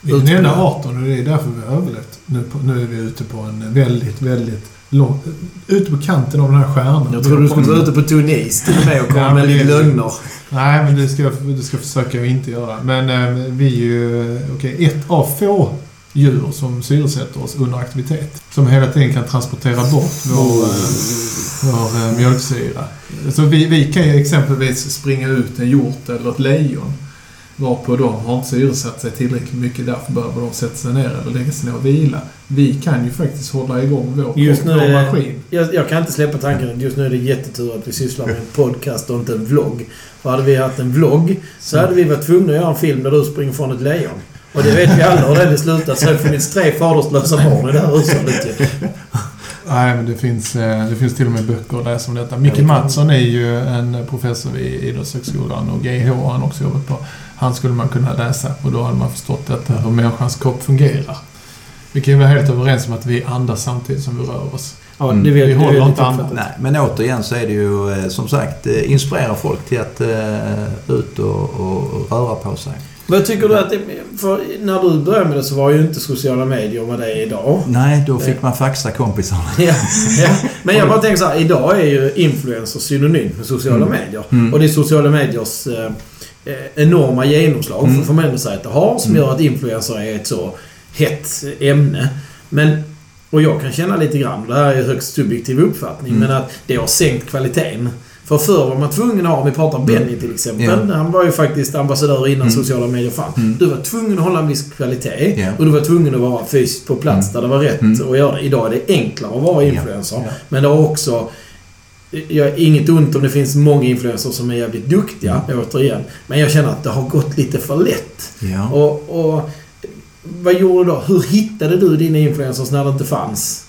Vi är den enda arten och det är därför vi har överlevt. Nu, nu är vi ute på en väldigt, väldigt lång... Ute på kanten av den här stjärnan. Jag trodde du skulle vara ute på tunn is till och med och komma Ja, med lite lögner. Nej, men det ska, jag- det ska försöka inte göra. Men eh, vi är ju okej, ett av få djur som syresätter oss under aktivitet. Som hela tiden kan transportera bort vår, eh, vår eh, mjölksyra. Så vi, vi kan ju exempelvis springa ut en hjort eller ett lejon. Varpå de har inte syresatt sig tillräckligt mycket. Därför behöver de sätta sig ner eller lägga sig ner och vila. Vi kan ju faktiskt hålla igång vår, Just nu vår maskin. Jag, jag kan inte släppa tanken att just nu är det jättetur att vi sysslar med en podcast och inte en vlogg. För hade vi haft en vlogg så hade vi varit tvungna att göra en film där du springer från ett lejon. Och det vet vi alla hur det hade slutat. Så det har funnits tre faderslösa barn i det här hushållet ju. Nej, men det finns, eh, det finns till och med böcker att läsa om detta. Micke det Mattsson är ju en professor vid Idrottshögskolan och GH har han också jobbat på. Han skulle man kunna läsa och då hade man förstått detta, hur människans kropp fungerar. Vi kan ju vara helt överens om att vi andas samtidigt som vi rör oss. Ja, Mm. det vet, Vi det håller vet inte. Nej, men återigen så är det ju eh, som sagt eh, inspirera folk till att eh, ut och, och röra på sig. Vad tycker du att det, när du började med det så var ju inte sociala medier vad det är idag. Nej, då fick man faxa kompisarna. Ja, ja. Men jag bara tänker så här. Idag är ju influencers synonymt med sociala Mm. medier. Mm. Och det är sociala mediers eh, eh, enorma genomslag Mm. för att det har som Mm. gör att influencer är ett så hett ämne. Men, och jag kan känna lite grann, det här är högst subjektiv uppfattning, Mm. men att det har sänkt kvaliteten. För förr var man tvungen att ha, om vi pratar om Benny till exempel. Ja. Han var ju faktiskt ambassadör innan Mm. sociala medier fanns. Mm. Du var tvungen att hålla en viss kvalitet. Ja. Och du var tvungen att vara fysiskt på plats Mm. där det var rätt Mm. att göra det. Idag är det enklare att vara influencer. Ja. Men det har också... Jag inget ont om det finns många influencers som är jävligt duktiga, återigen. Men jag känner att det har gått lite för lätt. Och, och vad gjorde du då? Hur hittade du dina influencers när det inte fanns?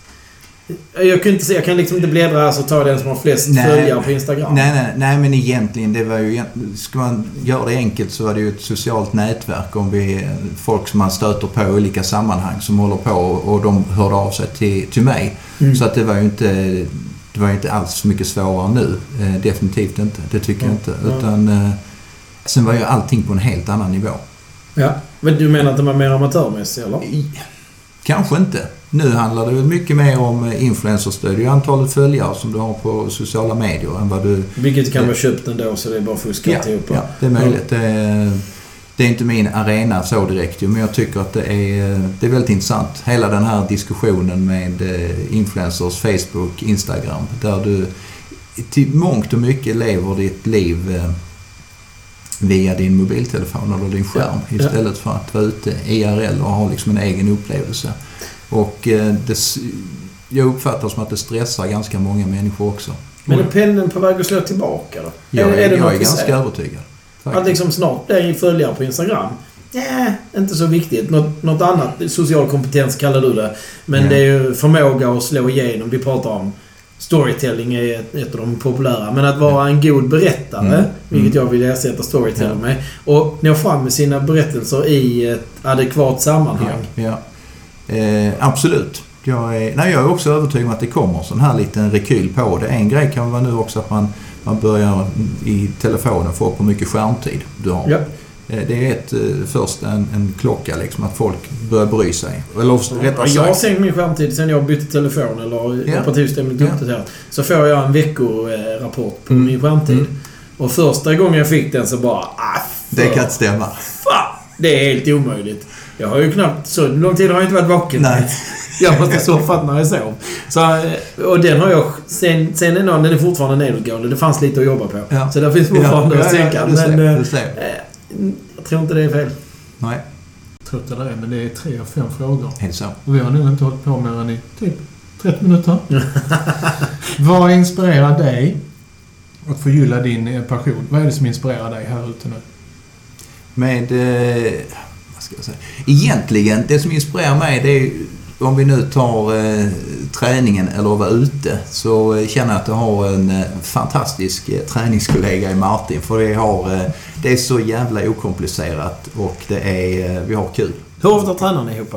Jag kan, inte se, jag kan liksom inte bläddra här tar jag den som har flest Nej. följare på Instagram. Nej, nej, nej, men egentligen, det var ju... Ska man göra det enkelt så var det ju ett socialt nätverk om vi... Folk som man stöter på i olika sammanhang som håller på och de hörde av sig till, till mig. Mm. Så att det var ju inte... Det var ju inte alls så mycket svårare nu. Eh, definitivt inte. Det tycker jag Ja, inte. ja. Utan... Eh, sen var ju allting på en helt annan nivå. Ja. Men du menar att den var mer amatörmässig, eller? I, kanske inte. Nu handlar det mycket mer om eh, influencerstöd. Det är ju antalet följare som du har på sociala medier än vad du... Vilket kan vara köpt ändå, så det är bara fuskat Ja, ihop. ja, det är möjligt. Det är, det är inte min arena så direkt men jag tycker att det är, det är väldigt intressant. Hela den här diskussionen med eh, influencers, Facebook, Instagram. Där du till mångt och mycket lever ditt liv eh, via din mobiltelefon eller din skärm Ja, istället för att vara ute IRL och ha liksom en egen upplevelse. Och eh, det, jag uppfattar som att det stressar ganska många människor också. Men är pendeln på väg att slå tillbaka då? Jag är, det jag är ganska ser? övertygad. Att faktiskt. liksom snart blir följare på Instagram? Nej, inte så viktigt. Något, något annat, social kompetens kallar du det. Men Ja. det är ju förmåga att slå igenom. Vi pratar om storytelling är ett, ett av de populära. Men att vara en god berättare, Mm. vilket Mm. jag vill ersätta storytelling Ja. med. Och nå fram med sina berättelser i ett adekvat sammanhang. Ja, ja. Eh, absolut. Jag är, nej, jag är också övertygad om att det kommer sån här liten rekyl på det. En grej kan vara nu också att man, man börjar i telefonen få upp hur mycket skärmtid du har. Ja. Eh, Det är ett, eh, först en, en klocka liksom, att folk börjar bry sig. Eller rättare Ja, jag har sagt... sänkt min skärmtid sen jag bytte telefon eller Ja. operativsystemet Ja. uppdaterat. Så får jag en veckorapport på Mm. min skärmtid. Mm. Och första gången jag fick den så bara... Ah, Det kan inte stämma. Fan! Det är helt omöjligt. Jag har ju knappt... Så lång tid har jag inte varit vaken. Nej. Jag måste soffat när jag sov. Så, eh, och den har jag... Sen, sen är den, den är fortfarande nedåtgående. Det fanns lite att jobba på. Ja. Så där finns fortfarande att sänka. du ser, men eh, du ser. eh, jag tror inte det är fel. Nej, Trött eller det, men det är tre av fem frågor. helt så. Och vi har nog inte hållit på mer än i typ 30 minuter. Vad inspirerar dig att förgylla din eh, passion? Vad är det som inspirerar dig här ute nu? Med... Eh, vad ska jag säga? Egentligen, det som inspirerar mig det är om vi nu tar eh, träningen eller att vara ute så eh, känner jag att jag har en eh, fantastisk eh, träningskollega i Martin. För vi har, eh, det är så jävla okomplicerat och det är, eh, vi har kul. Hur ofta tränar ni ihop?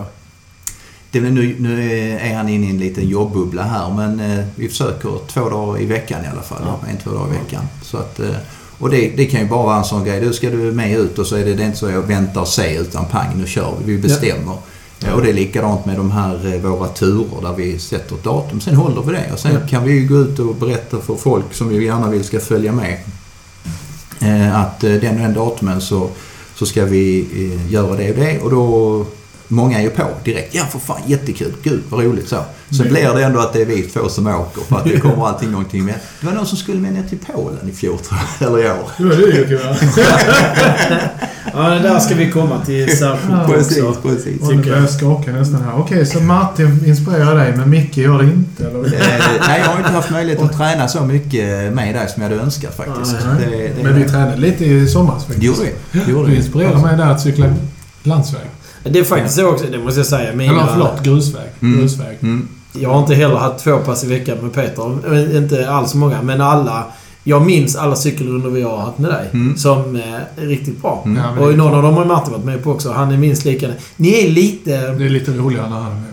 Det nu, nu är han inne i en liten jobbubbla här men vi försöker två dagar i veckan i alla fall. Ja. En, två dagar i veckan. Så att, och det, det kan ju bara vara en sån grej. Du ska du med ut och så är det, det är inte så jag väntar och ser utan pang nu kör vi. Vi bestämmer. Ja. Och det är likadant med de här eh, våra turer där vi sätter ett datum. Sen håller vi det och sen Ja. kan vi ju gå ut och berätta för folk som vi gärna vill ska följa med. Eh, att eh, den och den datumen så, så ska vi göra det och det och då Många är ju på direkt. Ja, för fan, jättekul. Gud, vad roligt så. Så Mm. blir det ändå att det är vi två som åker för att det kommer alltid någonting med. Det var någon som skulle med ner till Polen i fjol, tror jag. Eller i år. Det var du Jocke va? Ja, det där ska vi komma till särskilt Ja, Precis, också. precis. Och nu börjar skaka nästan här. Okej, så Martin inspirerar dig, men Micke gör det inte? Eller? Eh, nej, jag har inte haft möjlighet att träna så mycket med dig som jag hade önskat faktiskt. Nej. Det, det, Men vi tränade lite i somras faktiskt. Det gjorde vi. Det gjorde Du vi. inspirerar mig där att cykla landsväg. Det är faktiskt så också, det måste jag säga. Mina, Eller förlåt, grusväg. Mm. grusväg. Mm. Jag har inte heller haft två pass i veckan med Peter. Eh, Inte alls många, men alla. Jag minns alla cykelrundor vi har haft med dig. Mm. Som eh, är riktigt bra. Mm. Ja, men Och någon av dem har Martin varit med på också. Han är minst lika... Ni är lite... det är lite roligare när han är med.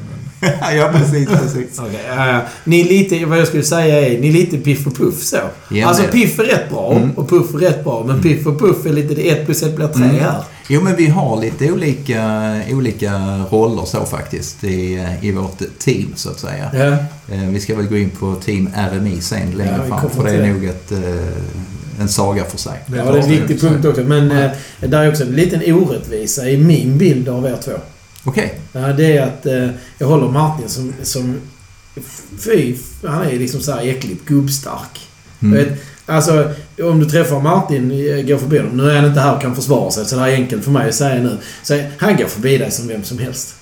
ja, precis, precis. Ja, ja. Ni är lite... Vad jag skulle säga är, ni är lite piff och puff så. Ja, alltså men- piff är rätt bra Mm. och puff är rätt bra. Men piff och puff är lite... Det ett plus ett blir tre Mm. här. Jo, men vi har lite olika, olika roller så faktiskt i, i vårt team så att säga. Ja. Eh, Vi ska väl gå in på Team RMI sen längre Ja, fram för det är nog ett, eh, en saga för sig. Ja, det är en viktig punkt också. Men eh, där är också en liten orättvisa i min bild av er två. Okej. Ja, det är att eh, jag håller Martin som... som fy, han är liksom så här äckligt gubbstark. Mm. Vet, Alltså, om du träffar Martin, eh, går förbi honom. Nu är han inte här och kan försvara sig, så det här är enkelt för mig att säga nu. Så han går förbi dig som vem som helst.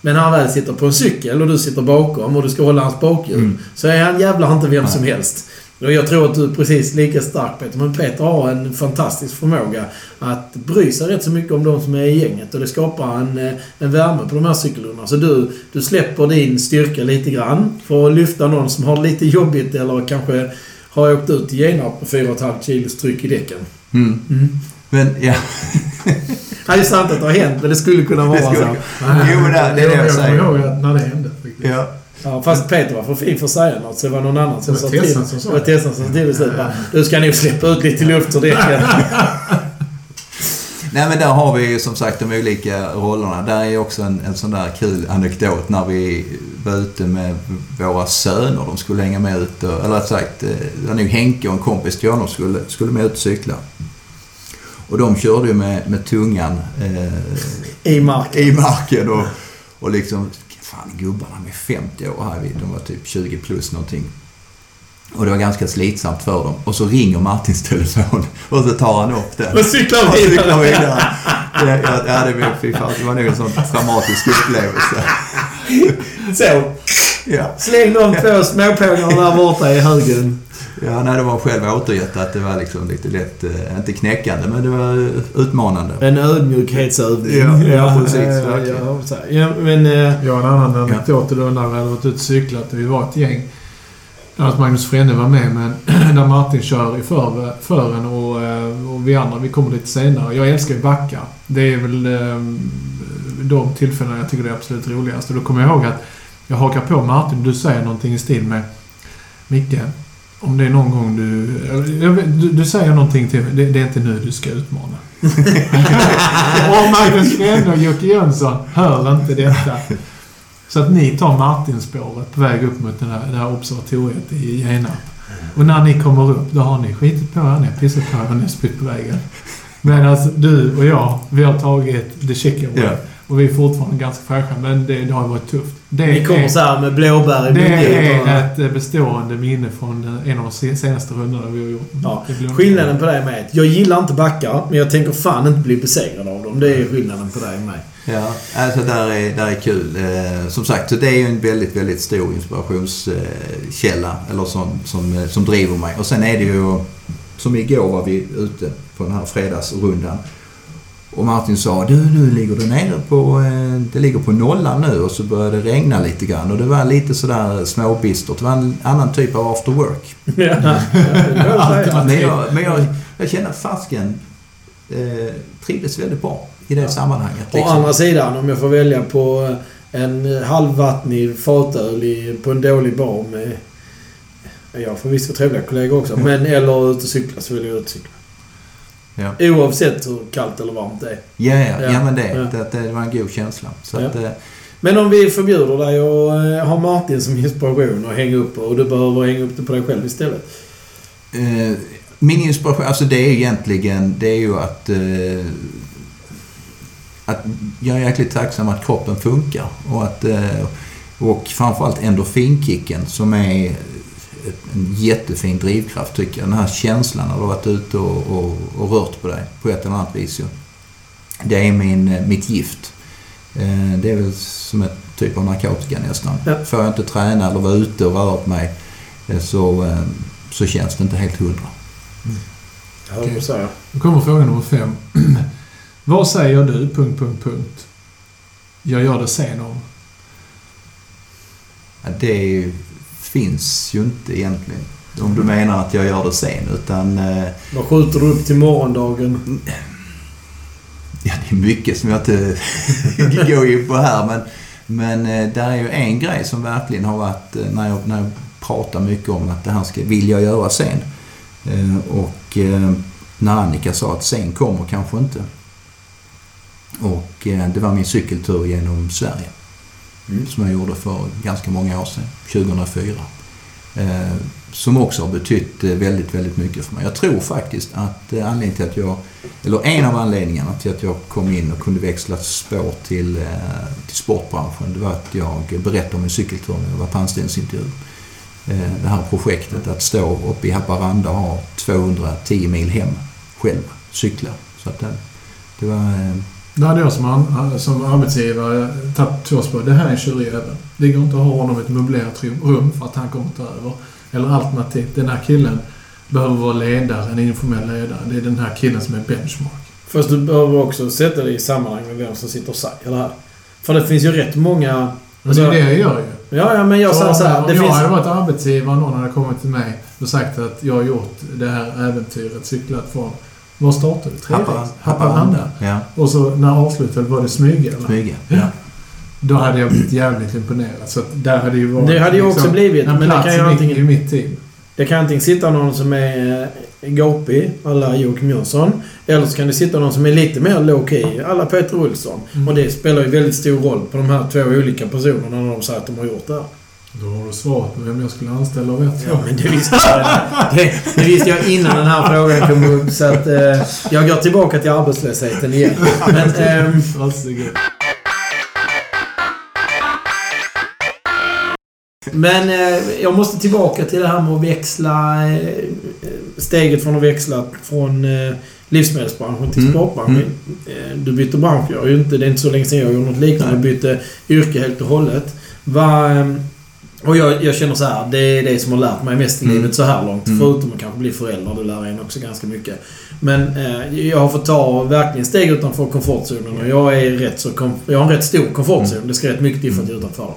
Men när han väl sitter på en cykel och du sitter bakom och du ska hålla hans bakhjul. Mm. Så är han jävlar inte vem Nej. som helst. Och jag tror att du är precis lika stark Peter. Men Peter har en fantastisk förmåga att bry sig rätt så mycket om de som är i gänget. Och det skapar en, eh, en värme på de här cykelrundorna. Så du, du släpper din styrka lite grann för att lyfta någon som har det lite jobbigt eller kanske har åkt ut i Genarp med 4,5 kilos tryck i däcken. Mm. Mm. Men ja, Det är sant att det har hänt, men det skulle kunna vara Det skulle- så. Jo, men det- det är det jag jag säger. kommer ihåg när det hände. faktiskt. ja. Ja, fast Peter var för fin för att säga något, så det var någon annan som sa till. Det var. Tessan som sa till i slutet. Du ska nog släppa ut lite luft ur däcken. Nej men där har vi ju som sagt de olika rollerna. Där är också en, en sån där kul anekdot när vi var ute med våra söner. De skulle hänga med ut och, eller rätt sagt, eh, det var nog Henke och en kompis till honom skulle, skulle med ut och cykla. Och de körde ju med, med tungan eh, I marken. i marken och, och liksom, fan gubbarna är 50 år här, de var typ 20 plus någonting. Och det var ganska slitsamt för dem. Och så ringer Martins telefon och så tar han upp den. Och cyklar Och cyklar vidare. vidare. Ja, ja, ja, det, var, fy fan, det var nog en sån traumatisk upplevelse. Så. Ja, Släng de två småpågarna där borta i högen. Ja nej, det var själv återgett att det var liksom lite lätt, eh, inte knäckande, men det var eh, utmanande. En ödmjukhetsövning. Ja, ja, precis, ja, ja, ja, men... eh, Jag har en annan anekdot då när vi hade varit ute och cyklat och vi var ett gäng. Där att Magnus Frenne var med men där Martin kör i för, fören och, och vi andra vi kommer lite senare. Jag älskar ju backar. Det är väl eh, de tillfällena jag tycker det är absolut roligast. Och då kommer jag ihåg att jag hakar på Martin och du säger någonting i stil med Micke, om det är någon gång du... vet- Du, du säger någonting till mig. Det, det är inte nu du ska utmana. och Magnus Frenne och Jocke Jönsson hör inte detta. Så att ni tar Martinspåret på väg upp mot den här, det här observatoriet i Genarp. Och när ni kommer upp, då har ni skitit på er, ni har pissat på er och ni har spytt på vägen. Medan du och jag, vi har tagit the chicken way. Ja. Och vi är fortfarande ganska fräscha, men det, det har varit tufft. Det Ni kommer är, så här med blåbär i det är ett eh, bestående minne från den, en av de se- senaste rundorna vi har gjort. Ja, Skillnaden på dig och mig är att jag gillar inte backar, men jag tänker fan inte bli besegrad av dem. Det är skillnaden på dig och mig. Ja, alltså där är, där är kul. Eh, som sagt, så det är ju en väldigt, väldigt stor inspirationskälla eller som, som, eh, som driver mig. Och sen är det ju, som igår var vi ute på den här fredagsrundan. Och Martin sa, du nu ligger det nere på, eh, det ligger på nollan nu och så började det regna lite grann. Och det var lite sådär småbistert. Det var en annan typ av after work. Ja. Men jag, men jag, jag känner att fasken eh, trivdes väldigt bra i det Ja. sammanhanget. Å andra sidan, om jag får välja på en halvvattnig fatöl på en dålig bar med... Jag har förvisso trevliga kollegor också, men eller ute och cykla så vill jag ut och cykla. Ja. Oavsett hur kallt eller varmt det är. Ja, ja, ja, Ja, men det, ja. det, det var en god känsla. Så Ja. att, eh, Men om vi förbjuder dig att eh, ha Martin som inspiration och hänga upp och du behöver hänga upp det på dig själv istället. eh, min inspiration, alltså det är egentligen, det är ju att, att jag är jäkligt tacksam att kroppen funkar och att, och framförallt endorfinkicken som är ett- en jättefin drivkraft tycker jag. Den här känslan när du har varit ute och, och, och rört på dig på ett eller annat vis ju. Det är min, eh, mitt gift. Eh, Det är väl som ett typ av narkotika nästan. Ja. Får jag inte träna eller vara ute och röra på mig eh, så, så känns det inte helt hundra. Du säger. Då kommer fråga nummer fem. Vad säger du... Punkt, punkt, punkt. Jag gör det sen om. Ja, Det är ju- finns ju inte egentligen. Om du menar att jag gör det sen. Utan eh, Vad skjuter du upp till morgondagen? ja, det är mycket som jag inte går in på här. Men, men eh, där är ju en grej som verkligen har varit eh, när jag, när jag pratar mycket om att det här ska, vill jag göra sen. Och när Annika sa att sen kommer kanske inte. Och det var min cykeltur genom Sverige. Mm. Som jag gjorde för ganska många år sedan, 2004. Eh, som också har betytt eh, väldigt, väldigt mycket för mig. Jag tror faktiskt att eh, anledningen till att jag, eller en av anledningarna till att jag kom in och kunde växla spår till, eh, till sportbranschen, det var att jag berättade om en cykeltur när jag var på anställningsintervju. eh, det här projektet att stå uppe i Haparanda och ha 210 mil hem själv, cykla. Så att det, det var eh, Då hade jag som, an, som arbetsgivare tagit två spår. Det här är en tjurig jävel. Det går inte att ha honom i ett möblerat rum- för att han kommer ta över. Eller alternativt, den här killen behöver vara ledare, en informell ledare. Det är den här killen som är benchmark. Fast du behöver också sätta det i sammanhang med vem som sitter och säger det här. För det finns ju rätt många... Men det är det jag gör ju. Ja, ja men jag säger så här. om Det jag finns... hade varit arbetsgivare och någon hade kommit till mig och sagt att jag har gjort det här äventyret, cyklat från... Var startade du? Haparanda. Haparanda. Ja, Och så när avslutet var det Smyge eller? Smyge. Ja. Då hade jag blivit jävligt imponerad. Så där hade ju varit... Det hade ju också blivit, en men det kan ju antingen- i mitt team. Det kan antingen sitta någon som är eh, gapig, alla Joakim Jönsson. Eller så kan det sitta någon som är lite mer low key, alla Peter Olsson. Mm. Och det spelar ju väldigt stor roll på de här två olika personerna när de säger att de har gjort det här. Då har du svarat på vem jag skulle anställa och vet Ja, men det visste jag. Det, det visste jag innan den här frågan kom upp. Så att eh, jag går tillbaka till arbetslösheten igen. Men, ehm, men eh, jag måste tillbaka till det här med att växla... Eh, steget från att växla från eh, livsmedelsbranschen till Mm, sportbranschen. mm. Eh, du bytte bransch. Jag är inte, det är inte så länge sedan jag gjorde något liknande. Jag bytte yrke helt och hållet. Va, ehm, och jag, jag känner så här, det är det som har lärt mig mest i Mm. livet så här långt. Mm. Förutom att kanske bli förälder, det lär en också ganska mycket. Men eh, jag har fått ta verkligen steg utanför komfortzonen och jag är rätt så... Kom, jag har en rätt stor komfortzon. Mm. Det ska rätt mycket till för att jag är utanför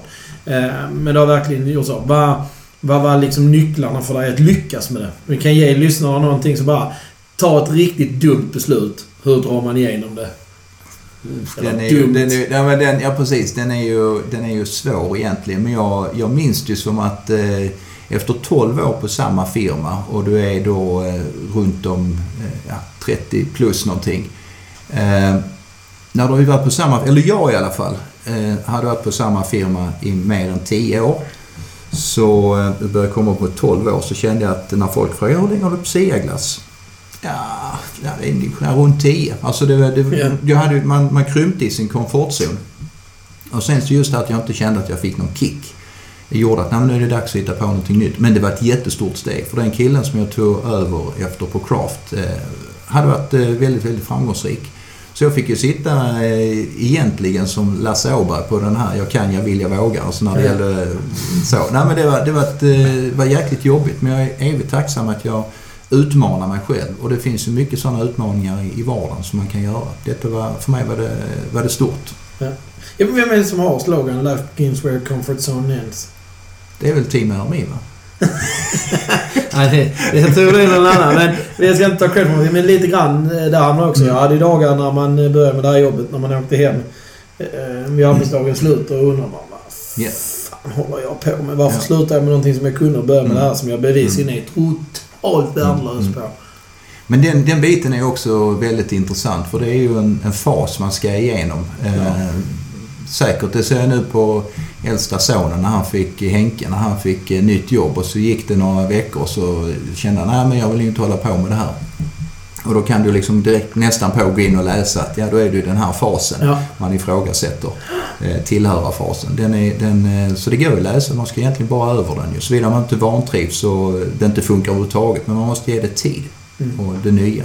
den. eh, Men det har verkligen gjort så. Vad, vad var liksom nycklarna för dig att lyckas med det? Vi kan ge lyssnarna någonting så bara... Ta ett riktigt dumt beslut. Hur drar man igenom det? Den är, ju, den är, ja, den, ja, precis. Den är, ju, den är ju svår egentligen. Men jag, jag minns det som att eh, efter 12 år på samma firma och du är då eh, runt om eh, ja, 30 plus någonting. Eh, när du var på samma, eller jag i alla fall, eh, hade varit på samma firma i mer än 10 år. Så eh, det började komma upp på 12 år så kände jag att när folk frågade hur länge har du på? Ja, det är runt 10. Alltså det, det, Ja. jag hade, man, man krympte i sin komfortzon. Och sen så just att jag inte kände att jag fick någon kick. Det gjorde att nej, nu är det dags att hitta på någonting nytt. Men det var ett jättestort steg. För den killen som jag tog över efter på Craft eh, hade varit eh, väldigt, väldigt framgångsrik. Så jag fick ju sitta eh, egentligen som Lasse Åberg på den här Jag kan, jag vill, jag vågar. Alltså när det gällde eh, så. Nej men det var, det var, ett, eh, var jäkligt jobbigt. Men jag är evigt tacksam att jag utmanar mig själv. Och det finns ju mycket sådana utmaningar i, i vardagen som man kan göra. Detta var, för mig var det, var det stort. Ja, vem är det som har slogan Life begins where comfort zone ends? Det är väl Team RMI va? Nej, det, jag tror det är någon annan. Men jag ska inte ta cred för det. Men lite grann eh, där hamnar också. Jag hade dagar när man eh, började med det här jobbet. När man åkte hem eh, vid arbetsdagens slut och undrar man vad fan håller jag på med? Varför Ja. slutar jag med någonting som jag kunde och börjar med Mm. det här som jag bevisligen är totalt värdelös Mm. på? Men den, den biten är också väldigt intressant för det är ju en, en fas man ska igenom. Eh, säkert, det ser jag nu på äldsta sonen när han fick, Henke, när han fick eh, nytt jobb och så gick det några veckor så kände han, nej men jag vill inte hålla på med det här. Och då kan du liksom direkt nästan på gå in och läsa att ja, då är du i den här fasen Ja. man ifrågasätter eh, tillhörarfasen. Den är, den, eh, så det går att läsa, man ska egentligen bara över den ju. Såvida man inte vantrivs och det inte funkar överhuvudtaget. Men man måste ge det tid Mm. och det nya.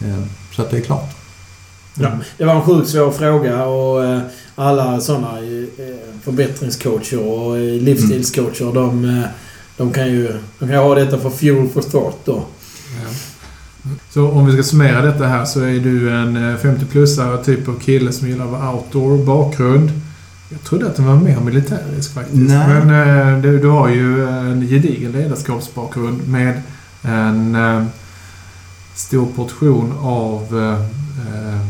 Eh, Så att det är klart. Ja, det var en sjukt svår fråga och eh, alla sådana förbättringscoacher och livsstilscoacher de, eh, de kan ju de kan ju ha detta för fuel for thought då. Så om vi ska summera detta här så är du en eh, 50-plussare typ av kille som gillar att vara outdoor, bakgrund. Jag trodde att den var mer militärisk faktiskt. Nej. Men eh, du, du har ju en gedigen ledarskapsbakgrund med en eh, stor portion av eh, eh,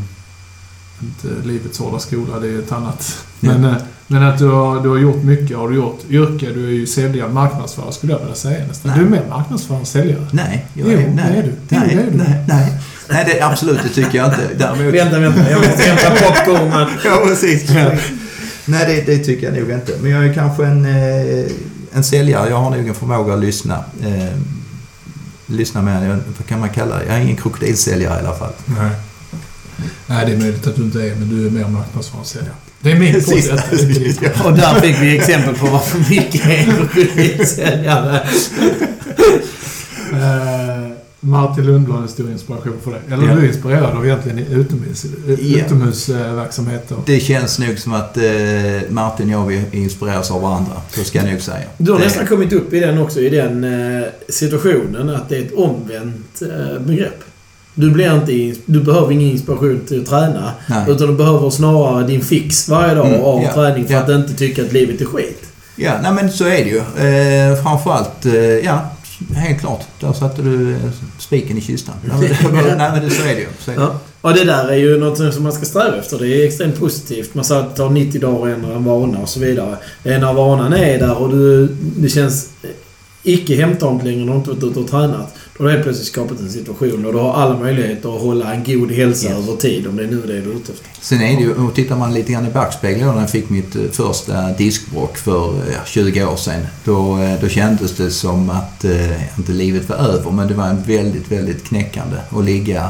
inte Livets Hårda Skola, det är ett annat. Ja. Men, eh, men att du har, du har gjort mycket. Har du gjort yrke? Du är ju säljare, marknadsförare skulle jag vilja säga nästan. Nej. Du är mer marknadsförare än säljare. Nej, jag Jo, är, det nej, är du. Jo, Nej, det är du. nej, nej. Nej, det, absolut det tycker jag inte. Däremot... Vänta, vänta. Jag måste hämta popcornen. Ja, precis. Nej, det, det tycker jag nog inte. Men jag är kanske en, eh, en säljare. Jag har nog en förmåga att lyssna. Eh, lyssna med, vad kan man kalla det? Jag är ingen krokodilsäljare i alla fall. Nej. Nej, det är möjligt att du inte är, men du är mer marknadsförare än säljare. Det är min podd Sista. Och där fick vi exempel på varför Micke är en skitsäljare. Eh, Martin Lundblad är stor inspiration för det. Eller Ja. du är inspirerad av egentligen utomhus, Ja. utomhusverksamheter. Det känns nog som att eh, Martin och jag vi inspireras av varandra. Så ska jag nog säga. Du har Det- nästan kommit upp i den också, i den eh, situationen att det är ett omvänt eh, begrepp. Du, blir inte, du behöver ingen inspiration till att träna. Nej. Utan du behöver snarare din fix varje dag Mm, av ja, träning för ja. att inte tycka att livet är skit. Ja, nej men så är det ju. Eh, framförallt, eh, ja, helt klart. Där satte du eh, spiken i kistan. Nej men, det, nej, men det, så är det ju. Så är det. Ja. Och det där är ju något som man ska sträva efter. Det är extremt positivt. Man sa att det tar 90 dagar att ändra en vana och så vidare. Det är när vanan är där och du, det känns icke hämtamt längre när du inte varit ute och tränat. Då har du helt plötsligt skapat en situation och du har alla möjligheter att hålla en god hälsa Yes. över tid om det är nu det är du är ute efter. Sen är det ju, och tittar man lite grann i backspegeln när jag fick mitt eh, första diskbråck för ja, 20 år sedan. Då, eh, då kändes det som att, eh, inte livet var över, men det var en väldigt, väldigt knäckande att ligga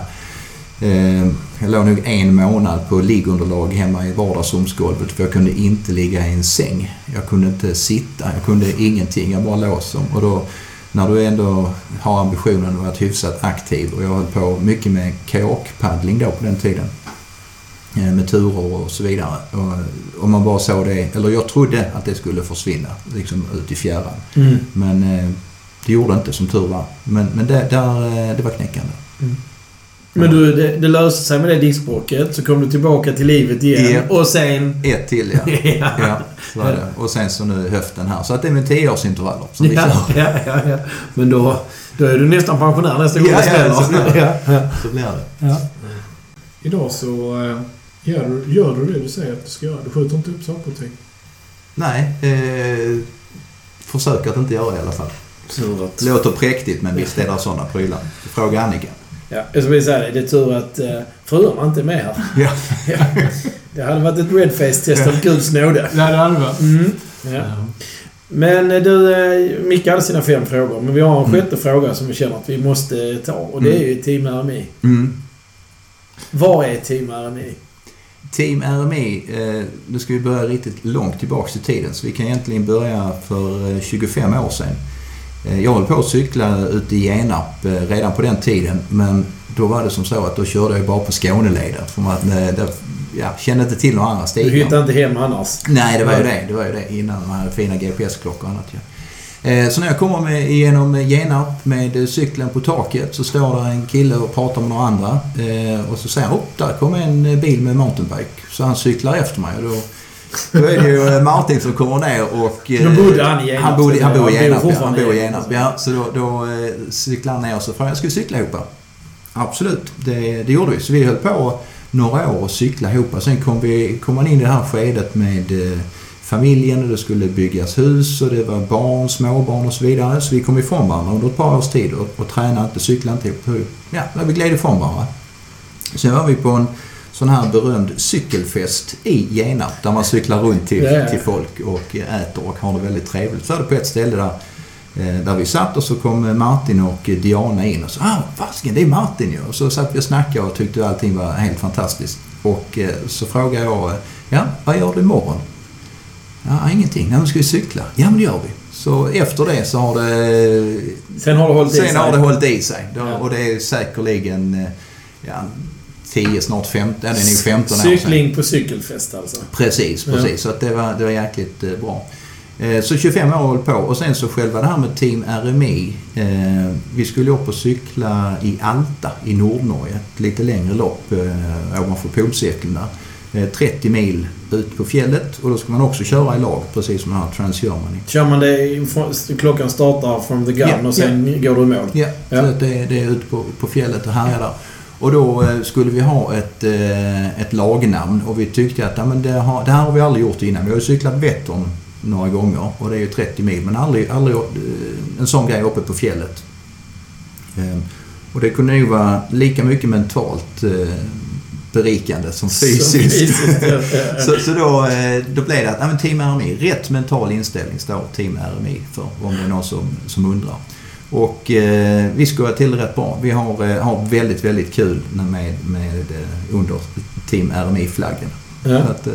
Eh, jag låg nog en månad på liggunderlag hemma i vardagsrumsgolvet för jag kunde inte ligga i en säng. Jag kunde inte sitta, jag kunde ingenting. Jag bara låg som. Och då, när du ändå har ambitionen att vara hyfsat aktiv och jag höll på mycket med kajakpaddling då på den tiden. Eh, med turer och så vidare. Och, och man bara såg det, eller jag trodde att det skulle försvinna liksom ut i fjärran. Men eh, det gjorde inte som tur var. Men, men det, där, eh, det var knäckande. Men du, det, det löste sig med det diskbråcket. Så kom du tillbaka till livet igen. Ja. Och sen... Ett till ja. Ja. ja så var det. Och sen så nu höften här. Så att det är med tioårsintervaller som vi Ja, kör. ja, ja, ja. Men då, då är du nästan pensionär nästa gång Ja, det ja, så blir det. Ja, ja. Så blir det. Ja. Idag så eh, gör du, gör du det du säger att du ska göra. Du skjuter inte upp saker och ting. Nej, eh, försöker att inte göra det i alla fall. Låter präktigt men visst är det sådana prylar. Fråga Annika. Ja, skulle vilja säga det. Det är tur att uh, fruarna inte är med här. Ja. Ja. Det hade varit ett redface-test av Guds nåde. Ja, det hade det varit. Mm. Ja. Men eh, du, eh, Micke hade sina fem frågor. Men vi har en Mm. sjätte fråga som vi känner att vi måste ta. Och det är ju Team RMI. Mm. Vad är Team RMI? Team RMI, eh, nu ska vi börja riktigt långt tillbaks i tiden. Så vi kan egentligen börja för eh, 25 år sedan. Eh, jag höll på att cykla ute i Genarp eh, redan på den tiden. Men då var det som så att då körde jag bara på Skåneleden. För man eh, där, ja, kände inte till några andra Du stigar. hittar inte hem annars. Nej, det var ju det. Det var ju det innan man hade fina GPS-klockor och annat. Ja. Så när jag kommer med, genom Genarp med cykeln på taket så står där en kille och pratar med några andra. Och så säger han där kommer en bil med mountainbike. Så han cyklar efter mig och då, då är det ju eh, Martin som kommer ner och... eh, Då bodde han i Genarp, Han, bodde, han bor i Genarp, ja. Han bor i Genarp, ja. Så då, då eh, cyklar han ner och så frågar jag, ska vi cykla ihop? Absolut, det, det gjorde vi. Så vi höll på några år och cykla ihop. Sen kom, vi, kom man in i det här skedet med familjen och det skulle byggas hus och det var barn, småbarn och så vidare. Så vi kom ifrån varandra under ett par års tid och, och tränade inte, cyklade inte. Ja, när vi gled ifrån varandra. Sen var vi på en sån här berömd cykelfest i Genarp där man cyklar runt till, ja. till folk och äter och har det väldigt trevligt. Så var det på ett ställe där eh, där vi satt och så kom Martin och Diana in och sa ah, fasiken det är Martin ju. Och så satt vi och snackade och tyckte allting var helt fantastiskt. Och eh, så frågade jag, ja vad gör du imorgon? Ja, ingenting. Nej, men ska vi cykla? Ja, men det gör vi. Så efter det så har det... Sen har det hållit i sig. Sen har det hållit i sig. Ja. Och det är säkerligen eh, ja, 10, snart 15, ja, det är nog 15 år sedan. Cykling på cykelfest alltså. Precis, Ja. precis. Så att det, var, det var jäkligt eh, bra. Eh, så 25 år hållit på och sen så själva det här med Team RMI. Eh, vi skulle upp och cykla i Alta i Nordnorge. Ett lite längre lopp eh, ovanför polcirkeln där. Eh, 30 mil ut på fjället och då ska man också köra i lag precis som den här Trans-Germany. Kör man det klockan startar from the gun Ja, och sen går du i mål? Ja, Ja. så det, det är ute på, på fjället och härjar där. Och då eh, skulle vi ha ett, eh, ett lagnamn och vi tyckte att ja, men det, har, det här har vi aldrig gjort innan. Vi har ju cyklat Vättern några gånger och det är ju 30 mil men aldrig, aldrig eh, en sån grej uppe på fjället. Eh, Och det kunde nog vara lika mycket mentalt berikande som fysiskt. Som fysiskt, ja, ja, ja. Så, så då, då blev det att ja, men Team RMI, rätt mental inställning står Team RMI för om det är någon som, som undrar. Och eh, vi ska till rätt bra. Vi har, eh, har väldigt, väldigt kul med, med eh, under Team RMI-flaggen. Ja. Att, eh,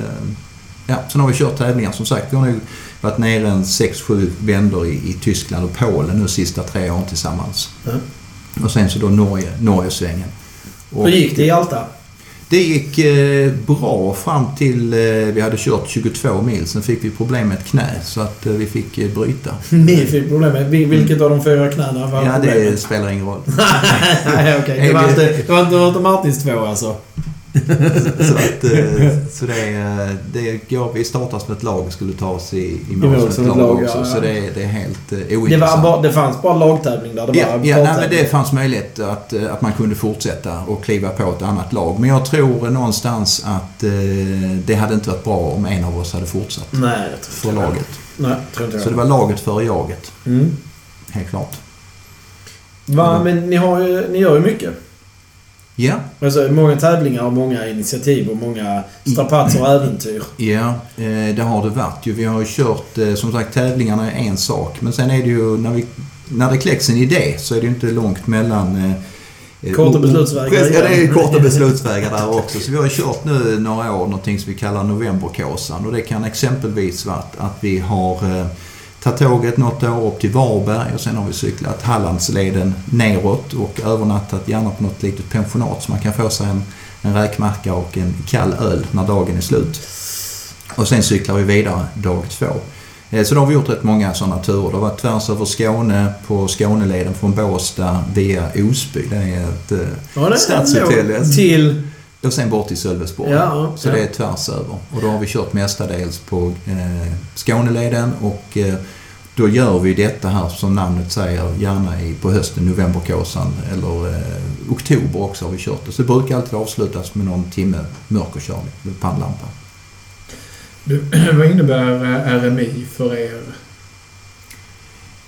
Ja, sen har vi kört tävlingar som sagt. Vi har nog varit nere en 6-7 vändor i, i Tyskland och Polen nu sista tre åren tillsammans. Ja. Och sen så då Norge, Norgesvängen. Och Hur gick det i Alta? Det gick eh, bra fram till eh, vi hade kört 22 mil. Sen fick vi problem med ett knä så att eh, vi fick eh, bryta. Ni fick problem med Vil- Vilket av de fyra knäna var Ja, det problemet? spelar ingen roll. Nej, okej. Det var inte, det var inte Martins två alltså? så att, eh, så det, är- det går, vi startar som ett lag och skulle ta oss i, i mål mål som ett lag, också. ja, ja. Så det, det är helt eh, Det, var ointressant. bara, det fanns bara lagtävling där? Det var Ja, ja nej, men det fanns möjlighet att, eh, att man kunde fortsätta och kliva på ett annat lag. Men jag tror någonstans att eh, det hade inte varit bra om en av oss hade fortsatt Nej, jag tror för laget. Nej, tror inte jag. Så det var laget före jaget, Mm. helt klart. Va, men ni, har ju, ni gör ju mycket. Ja, Alltså, många tävlingar och många initiativ och många strapatser och äventyr. ja eh, det har det varit ju. Vi har ju kört, eh, som sagt tävlingarna är en sak. Men sen är det ju när, vi, när det kläcks en idé så är det ju inte långt mellan eh, Korta beslutsvägar Ja, det är korta beslutsvägar där också. Så vi har kört nu några år någonting som vi kallar Novemberkåsan. Och det kan exempelvis vara att- vi har tagit tåget något år upp till Varberg och sen har vi cyklat Hallandsleden neråt och övernattat gärna på något litet pensionat så man kan få sig en, en räkmacka och en kall öl när dagen är slut. Och sen cyklar vi vidare dag två. Eh, Så då har vi gjort rätt många sådana turer. Det har varit tvärs över Skåne på Skåneleden från Båstad via Osby. Det är ett eh, Ja, Stadshotellet. Till... och sen bort till Sölvesborg. Ja, Så ja. det är tvärs över. Och då har vi kört mestadels på eh, Skåneleden och eh, då gör vi detta här som namnet säger gärna i, på hösten, novemberkåsan eller eh, oktober också har vi kört det. Så det brukar alltid avslutas med någon timme mörkerkörning med pannlampa. Du, vad innebär eh, RMI för er?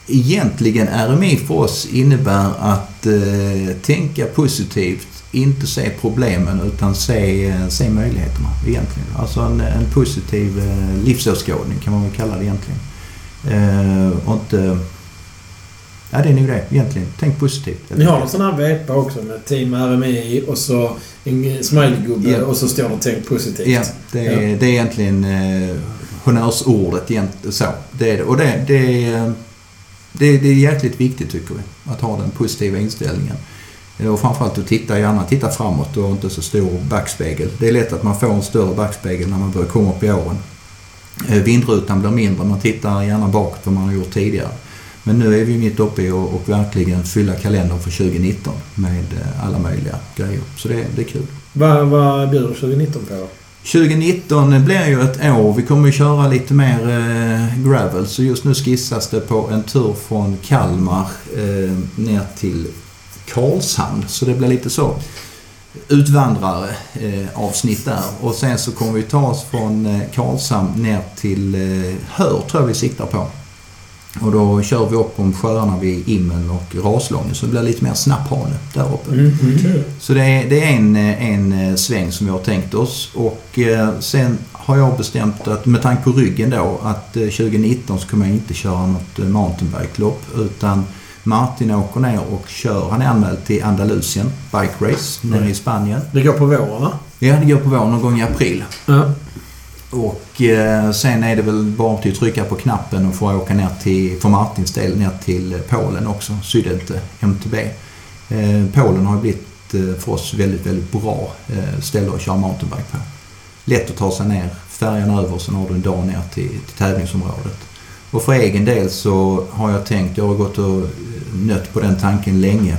Egentligen RMI för oss innebär att eh, tänka positivt, inte se problemen utan se, eh, se möjligheterna egentligen. Alltså en, en positiv eh, livsåskådning kan man väl kalla det egentligen. Eh, och inte... Ja, det är nog det egentligen. Tänk positivt. Ni har en sån här vepa också med Team RMI och så en smileygubbe Ja. och så står det tänk positivt. Ja, det är, det är egentligen eh, honnörsordet. Så, det är det. Och det, det, är, det, det är jäkligt viktigt tycker vi. Att ha den positiva inställningen. Eh, Och framförallt att titta gärna titta framåt och inte så stor backspegel. Det är lätt att man får en större backspegel när man börjar komma upp i åren. Eh, Vindrutan blir mindre. Man tittar gärna bakåt vad man har gjort tidigare. Men nu är vi mitt uppe i och, och verkligen fylla kalendern för 2019 med eh, alla möjliga grejer. Så det, det är kul. Vad, vad bjuder 2019 på? 2019 blir ju ett år. Vi kommer ju köra lite mer gravel. Så just nu skissas det på en tur från Kalmar eh, ner till Karlshamn. Så det blir lite så utvandrare eh, avsnitt där. Och sen så kommer vi ta oss från eh, Karlshamn ner till eh, Hör tror jag vi siktar på. Och då kör vi upp om sjöarna vid Immen och Raslången. Så det blir lite mer snapphane där uppe. Mm, mm. Kul. Så det är, det är en, en eh, sväng som vi har tänkt oss. Och eh, sen har jag bestämt att med tanke på ryggen då att eh, 2019 så kommer jag inte köra något eh, mountainbike-lopp utan Martin åker ner och kör. Han är anmäld till Andalusien Bike Race nere i Spanien. Det går på våren va? Ja, det går på våren någon gång i april. Ja. Och eh, sen är det väl bara till att trycka på knappen och få åka ner till, för Martins del, ner till eh, Polen också. Sydente, MTB. Eh, Polen har blivit eh, för oss väldigt, väldigt bra eh, ställe att köra mountainbike på. Lätt att ta sig ner, färjan över och sen har du en dag ner till, till tävlingsområdet. Och för egen del så har jag tänkt, jag har gått och nött på den tanken länge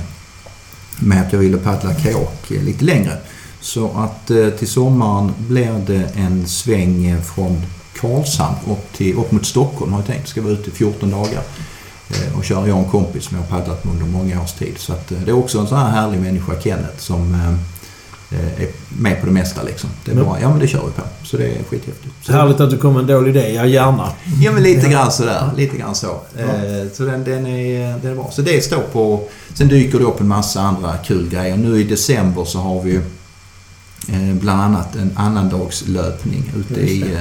med att jag ville paddla kajak lite längre. Så att eh, till sommaren blir det en sväng eh, från Karlshamn upp, till, upp mot Stockholm har jag tänkt. Ska vara ute i 14 dagar eh, och köra. Jag och en kompis som jag har paddlat med under många års tid. Så att, det är också en sån här härlig människa, Kenneth, som är med på det mesta liksom. Det är Mm. bara, ja men det kör vi på. Så det är skithäftigt. Så, Härligt att du kom med en dålig idé. Ja, gärna. Ja men lite grann sådär. Lite grann så. Eh, så den, den, är, den är bra. Så det står på... Sen dyker det upp en massa andra kul grejer. Nu i december så har vi eh, bland annat en annandagslöpning ute i, eh,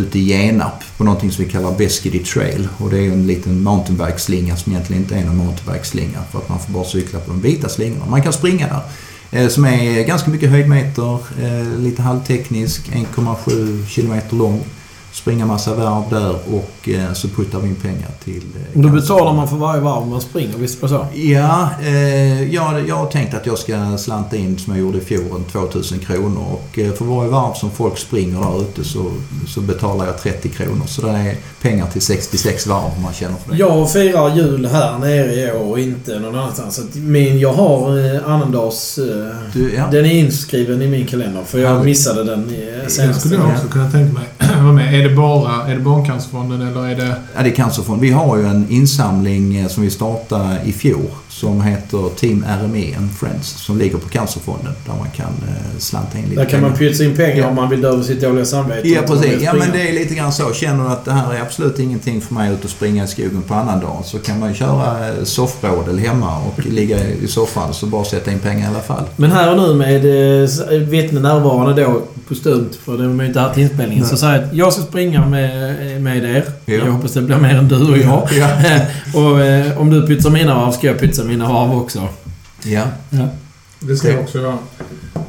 ute i Genarp på någonting som vi kallar Beskidi Trail. Och det är en liten mountainbike-slinga som egentligen inte är någon mountainbike-slinga för att man får bara cykla på de vita slingorna. Man kan springa där. Eh, som är ganska mycket höjdmeter, eh, lite halvteknisk, 1,7 kilometer lång. Springa massa varv där och eh, så puttar vi in pengar till... eh, Då betalar man för varje varv man springer, visst var det så? Ja, eh, jag, jag har tänkt att jag ska slanta in som jag gjorde i fjol, en 2000 kronor. Och eh, för varje varv som folk springer där ute så, så betalar jag 30 kronor. Så det är pengar till 66 varv om man känner för det. Jag firar jul här nere i år och inte någon annanstans. Så min, jag har eh, annandags... Eh, Du, ja. Den är inskriven i min kalender för jag Härligt. missade den i Det senaste. skulle jag också kunna tänka mig vara med. Är det bara är det Barncancerfonden eller är det... Ja, det är Cancerfonden. Vi har ju en insamling eh, som vi startade i fjol som heter Team RME and Friends som ligger på Cancerfonden där man kan eh, slanta in lite Där kan man pengar. pytsa in pengar Ja. om man vill dö över sitt dåliga samvete. Ja precis. Ja men det är lite grann så. Känner du att det här är absolut ingenting för mig ut och springa i skogen på annan dag så kan man ju köra eh, soffrådel hemma och ligga i soffan så bara sätta in pengar i alla fall. Men här och nu med eh, vittne närvarande då på stund, för det var ju inte till inspelningen, så säger jag att jag ska springa med, med er. Ja. Jag hoppas det blir mer än du och jag. Ja. och eh, om du pytsar mina varv ska jag pytsa mina varv också. Ja. Ja. Det ska jag också göra.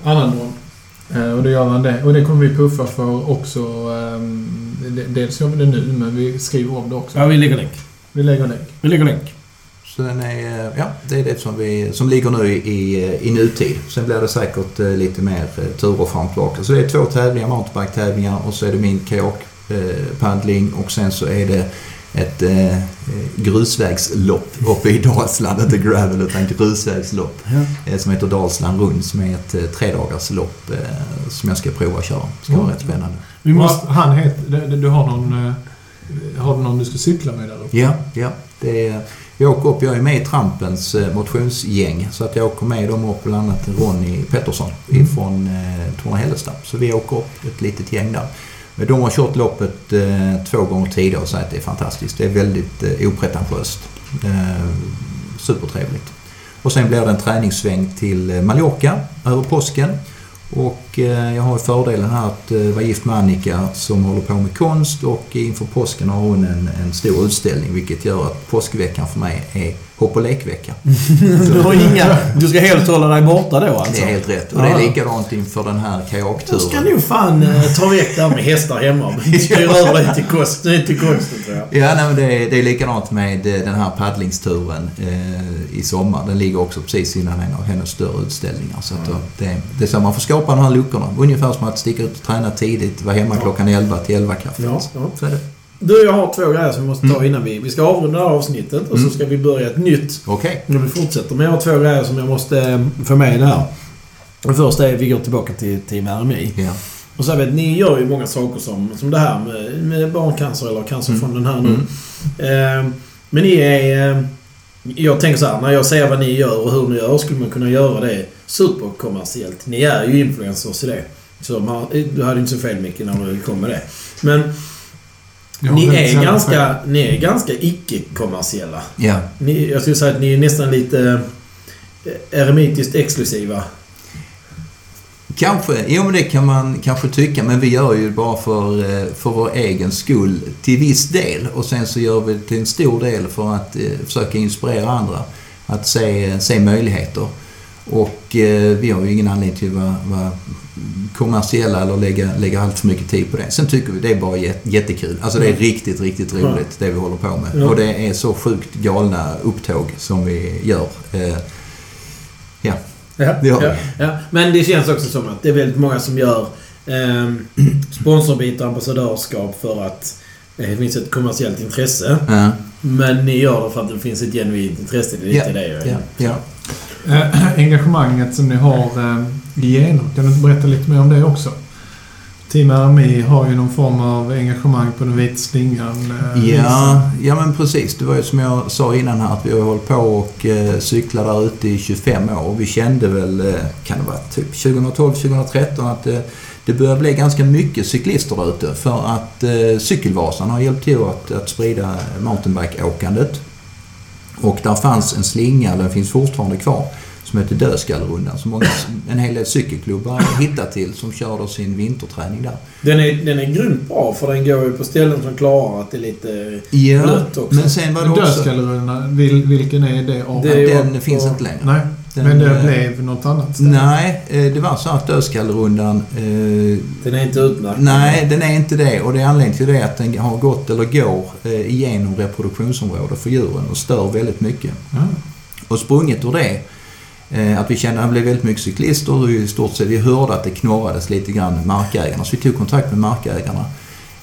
Annan dag. Eh, Och då gör man det. Och det kommer vi puffa för också. ehm, de- Dels gör vi det nu, men vi skriver om det också. Ja, vi lägger länk. Vi lägger länk. Vi lägger länk. Så den är, eh, ja, det är det som, vi, som ligger nu i, i, i nutid. Sen blir det säkert eh, lite mer eh, turer fram och tillbaka. Så det är två tävlingar, mountainbike-tävlingar och så är det min kajakpaddling och sen så är det ett eh, grusvägslopp uppe i Dalsland. Inte gravel utan grusvägslopp. Eh, som heter Dalsland Rund som är ett eh, tredagarslopp eh, som jag ska prova att köra. Det ska vara Mm. rätt spännande. Vi måste... Han heter... du- har någon... eh, Har du någon du ska cykla med där uppe? Ja, ja. Det är, jag åker upp, jag är med i Trampens eh, motionsgäng så att jag åker med dem upp bland annat Ronny Pettersson Mm. ifrån eh, Torna-Hällestad. Så vi åker upp ett litet gäng där. Men de har kört loppet eh, två gånger tidigare och säger att det är fantastiskt. Det är väldigt eh, opretentiöst. Eh, supertrevligt. Och sen blir det en träningssväng till eh, Mallorca över påsken. Och eh, jag har fördelen här att eh, vara gift med Annika som håller på med konst och inför påsken har hon en, en stor utställning vilket gör att påskveckan för mig är hopp och lekvecka. Du har inga... Du ska helt hålla dig borta då alltså? Det är helt rätt. Och det är likadant inför den här Jag ska kajakturen. nog fan eh, ta väck det här med hästar hemma och styra över det till, kost, till konsten tror jag. Ja, nej, men det, är, det är likadant med eh, den här paddlingsturen eh, i sommar. Den ligger också precis innan en av hennes större utställningar. Så då, det, det är så man får skapa de här luckorna. Ungefär som att sticka ut och träna tidigt, vara hemma Ja. klockan 11 till 11 kaffet. Ja, ja. Så är det. Du, jag har två grejer som vi måste ta Mm. innan vi... Vi ska avrunda det här avsnittet och Mm. så ska vi börja ett nytt Okej. när vi fortsätter. Men jag har två grejer som jag måste eh, få med i det här. Den första är att vi går tillbaka till Team RMI. Ja. Och så jag vet, ni gör ju många saker som, som det här med, med barncancer eller Cancerfonden här nu. Mm. Eh, men ni är... Eh, jag tänker så här, när jag ser vad ni gör och hur ni gör skulle man kunna göra det superkommersiellt. Ni är ju influencers i det. Så man, du hade inte så fel Micke när du kom med det. Men ni är, ganska, ni är ganska icke-kommersiella. ja. Ni, jag skulle säga att ni är nästan lite eh, eremitiskt exklusiva. Kanske, jo men det kan man kanske tycka, men vi gör ju bara för, eh, för vår egen skull till viss del. Och sen så gör vi det till en stor del för att eh, försöka inspirera andra att se, se möjligheter. Och eh, vi har ju ingen anledning till att vara, vara kommersiella eller lägga, lägga allt för mycket tid på det. Sen tycker vi det är bara jät- jättekul. Alltså det är riktigt, riktigt roligt det vi håller på med. Ja. Och det är så sjukt galna upptåg som vi gör. Eh, ja, Ja, ja, ja. Men det känns också som att det är väldigt många som gör eh, sponsorbitar och ambassadörskap för att eh, det finns ett kommersiellt intresse. ja, Men ni gör det för att det finns ett genuint intresse. Det är lite det ja, ja. Eh, engagemanget som ni har eh, igenom. Kan du inte berätta lite mer om det också? Team RMI har ju någon form av engagemang på den vita slingan. eh, Ja, ja men precis. Det var ju som jag sa innan här att vi har hållit på och eh, cyklat där ute i 25 år. Vi kände väl, eh, kan det vara typ 2012-2013 att eh, det börjar bli ganska mycket cyklister där ute för att eh, Cykelvasan har hjälpt till att, att sprida mountainbike-åkandet. Och där fanns en slinga, den finns fortfarande kvar, som heter Dödskallerundan som många, en hel del cykelklubbar har hittat till som kör då sin vinterträning där. Den är, den är grymt bra för den går ju på ställen som klarar att det är lite Ja, blött också. men sen var det också... Dödskallerundan, vil, vilken är det av? Det är ju Den på- finns inte längre. Nej. Den, Men det eh, blev något annat ställe? Nej, eh, det var så att Dödskallerundan... Eh, Den är inte utmärkt. nej, den är inte det. Och det är anledningen till det att den har gått, eller går, igenom reproduktionsområdet för djuren och stör väldigt mycket. Ja. Och sprunget ur det, att vi kände att det blev väldigt mycket cyklister och i stort sett vi hörde att det knorrades lite grann markägarna. Så vi tog kontakt med markägarna.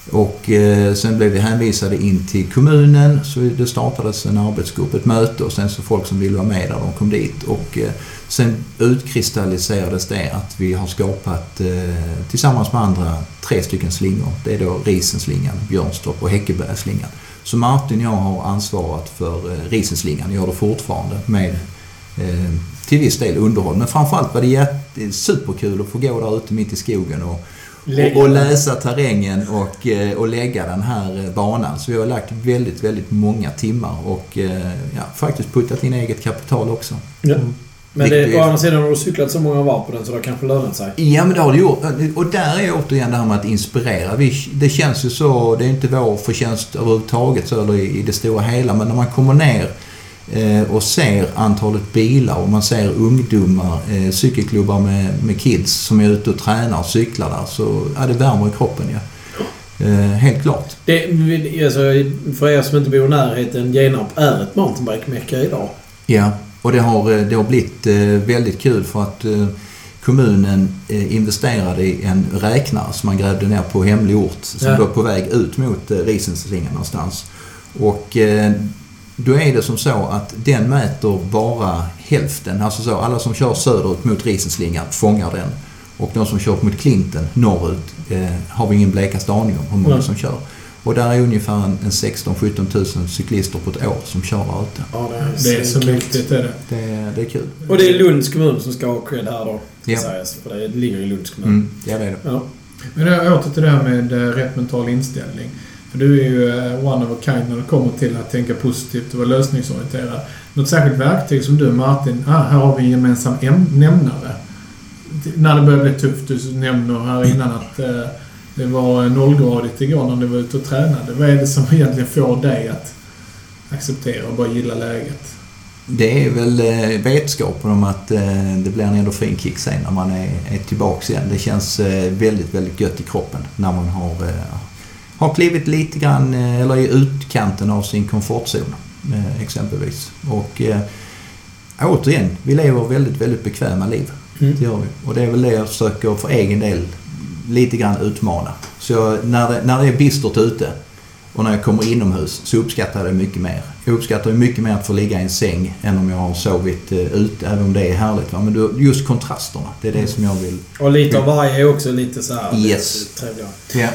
Och eh, sen blev vi hänvisade in till kommunen så det startades en arbetsgrupp, ett möte och sen så folk som ville vara med där, de kom dit. Och eh, sen utkristalliserades det att vi har skapat eh, tillsammans med andra tre stycken slingor. Det är då Risenslingan, Björnstorp och Häckebergsslingan. Så Martin och jag har ansvarat för eh, Risenslingan, gör det fortfarande med eh, till viss del underhåll. Men framförallt var det superkul att få gå där ute mitt i skogen och, och, och läsa terrängen och, eh, och lägga den här eh, banan. Så vi har lagt väldigt, väldigt många timmar och eh, ja, faktiskt puttat in eget kapital också. Ja. Mm. Men det, å andra sidan har du cyklat så många varv på den så det har kanske lönat sig. Ja, men det har det gjort. Och där är återigen det här med att inspirera. Vi, det känns ju så, det är inte vår förtjänst överhuvudtaget så, eller i, i det stora hela, men när man kommer ner och ser antalet bilar och man ser ungdomar, eh, cykelklubbar med, med kids som är ute och tränar och cyklar där, så ja, det värmer i kroppen ja. Eh, helt klart. Det, alltså, för er som inte bor i närheten, Genarp är ett mountainbike-mecka idag. Ja, och det har, eh, det har blivit eh, väldigt kul för att eh, kommunen eh, investerade i en räknare som man grävde ner på hemlig ort som Ja. var på väg ut mot eh, Risenslingan någonstans. Och eh, då är det som så att den mäter bara hälften. Alltså så, alla som kör söderut mot Risenslingan fångar den. Och de som kör mot Klinten norrut eh, har vi ingen blekaste aning om hur många Nej. som kör. Och där är ungefär en, en 16-17 tusen cyklister på ett år som kör där ute. Ja, det, är Det är så kul. viktigt är det. Det, det är kul. Och det är Lunds kommun som ska ha cred här då. Ja. sägas, för det ligger i Lunds kommun. Mm, ja, det är det. Ja. Men jag åter till det här med eh, rätt mental inställning. För du är ju eh, one of a kind när det kommer till att tänka positivt och vara lösningsorienterad. Något särskilt verktyg som du Martin, ah, här har vi en gemensam äm- nämnare. När det börjar bli tufft, du nämner här innan att eh, det var nollgradigt igår när du var ute och tränade. Vad är det som egentligen får dig att acceptera och bara gilla läget? Det är väl eh, vetskapen om att eh, det blir en endorfinkick sen när man är, är tillbaks igen. Det känns eh, väldigt, väldigt gött i kroppen när man har, eh, har klivit lite grann, eh, eller i utkanten av sin komfortzon eh, exempelvis. Och eh, återigen, vi lever väldigt, väldigt bekväma liv. Mm. Det gör vi. Och det är väl det jag försöker för egen del lite grann utmana. Så jag, när, det, när det är bistert ute och när jag kommer inomhus så uppskattar jag det mycket mer. Jag uppskattar mycket mer att få ligga i en säng än om jag har sovit ute, även om det är härligt. Va? Men då, just kontrasterna, det är det som jag vill... Och lite av varje är också lite så här Yes. trevligare. Ja.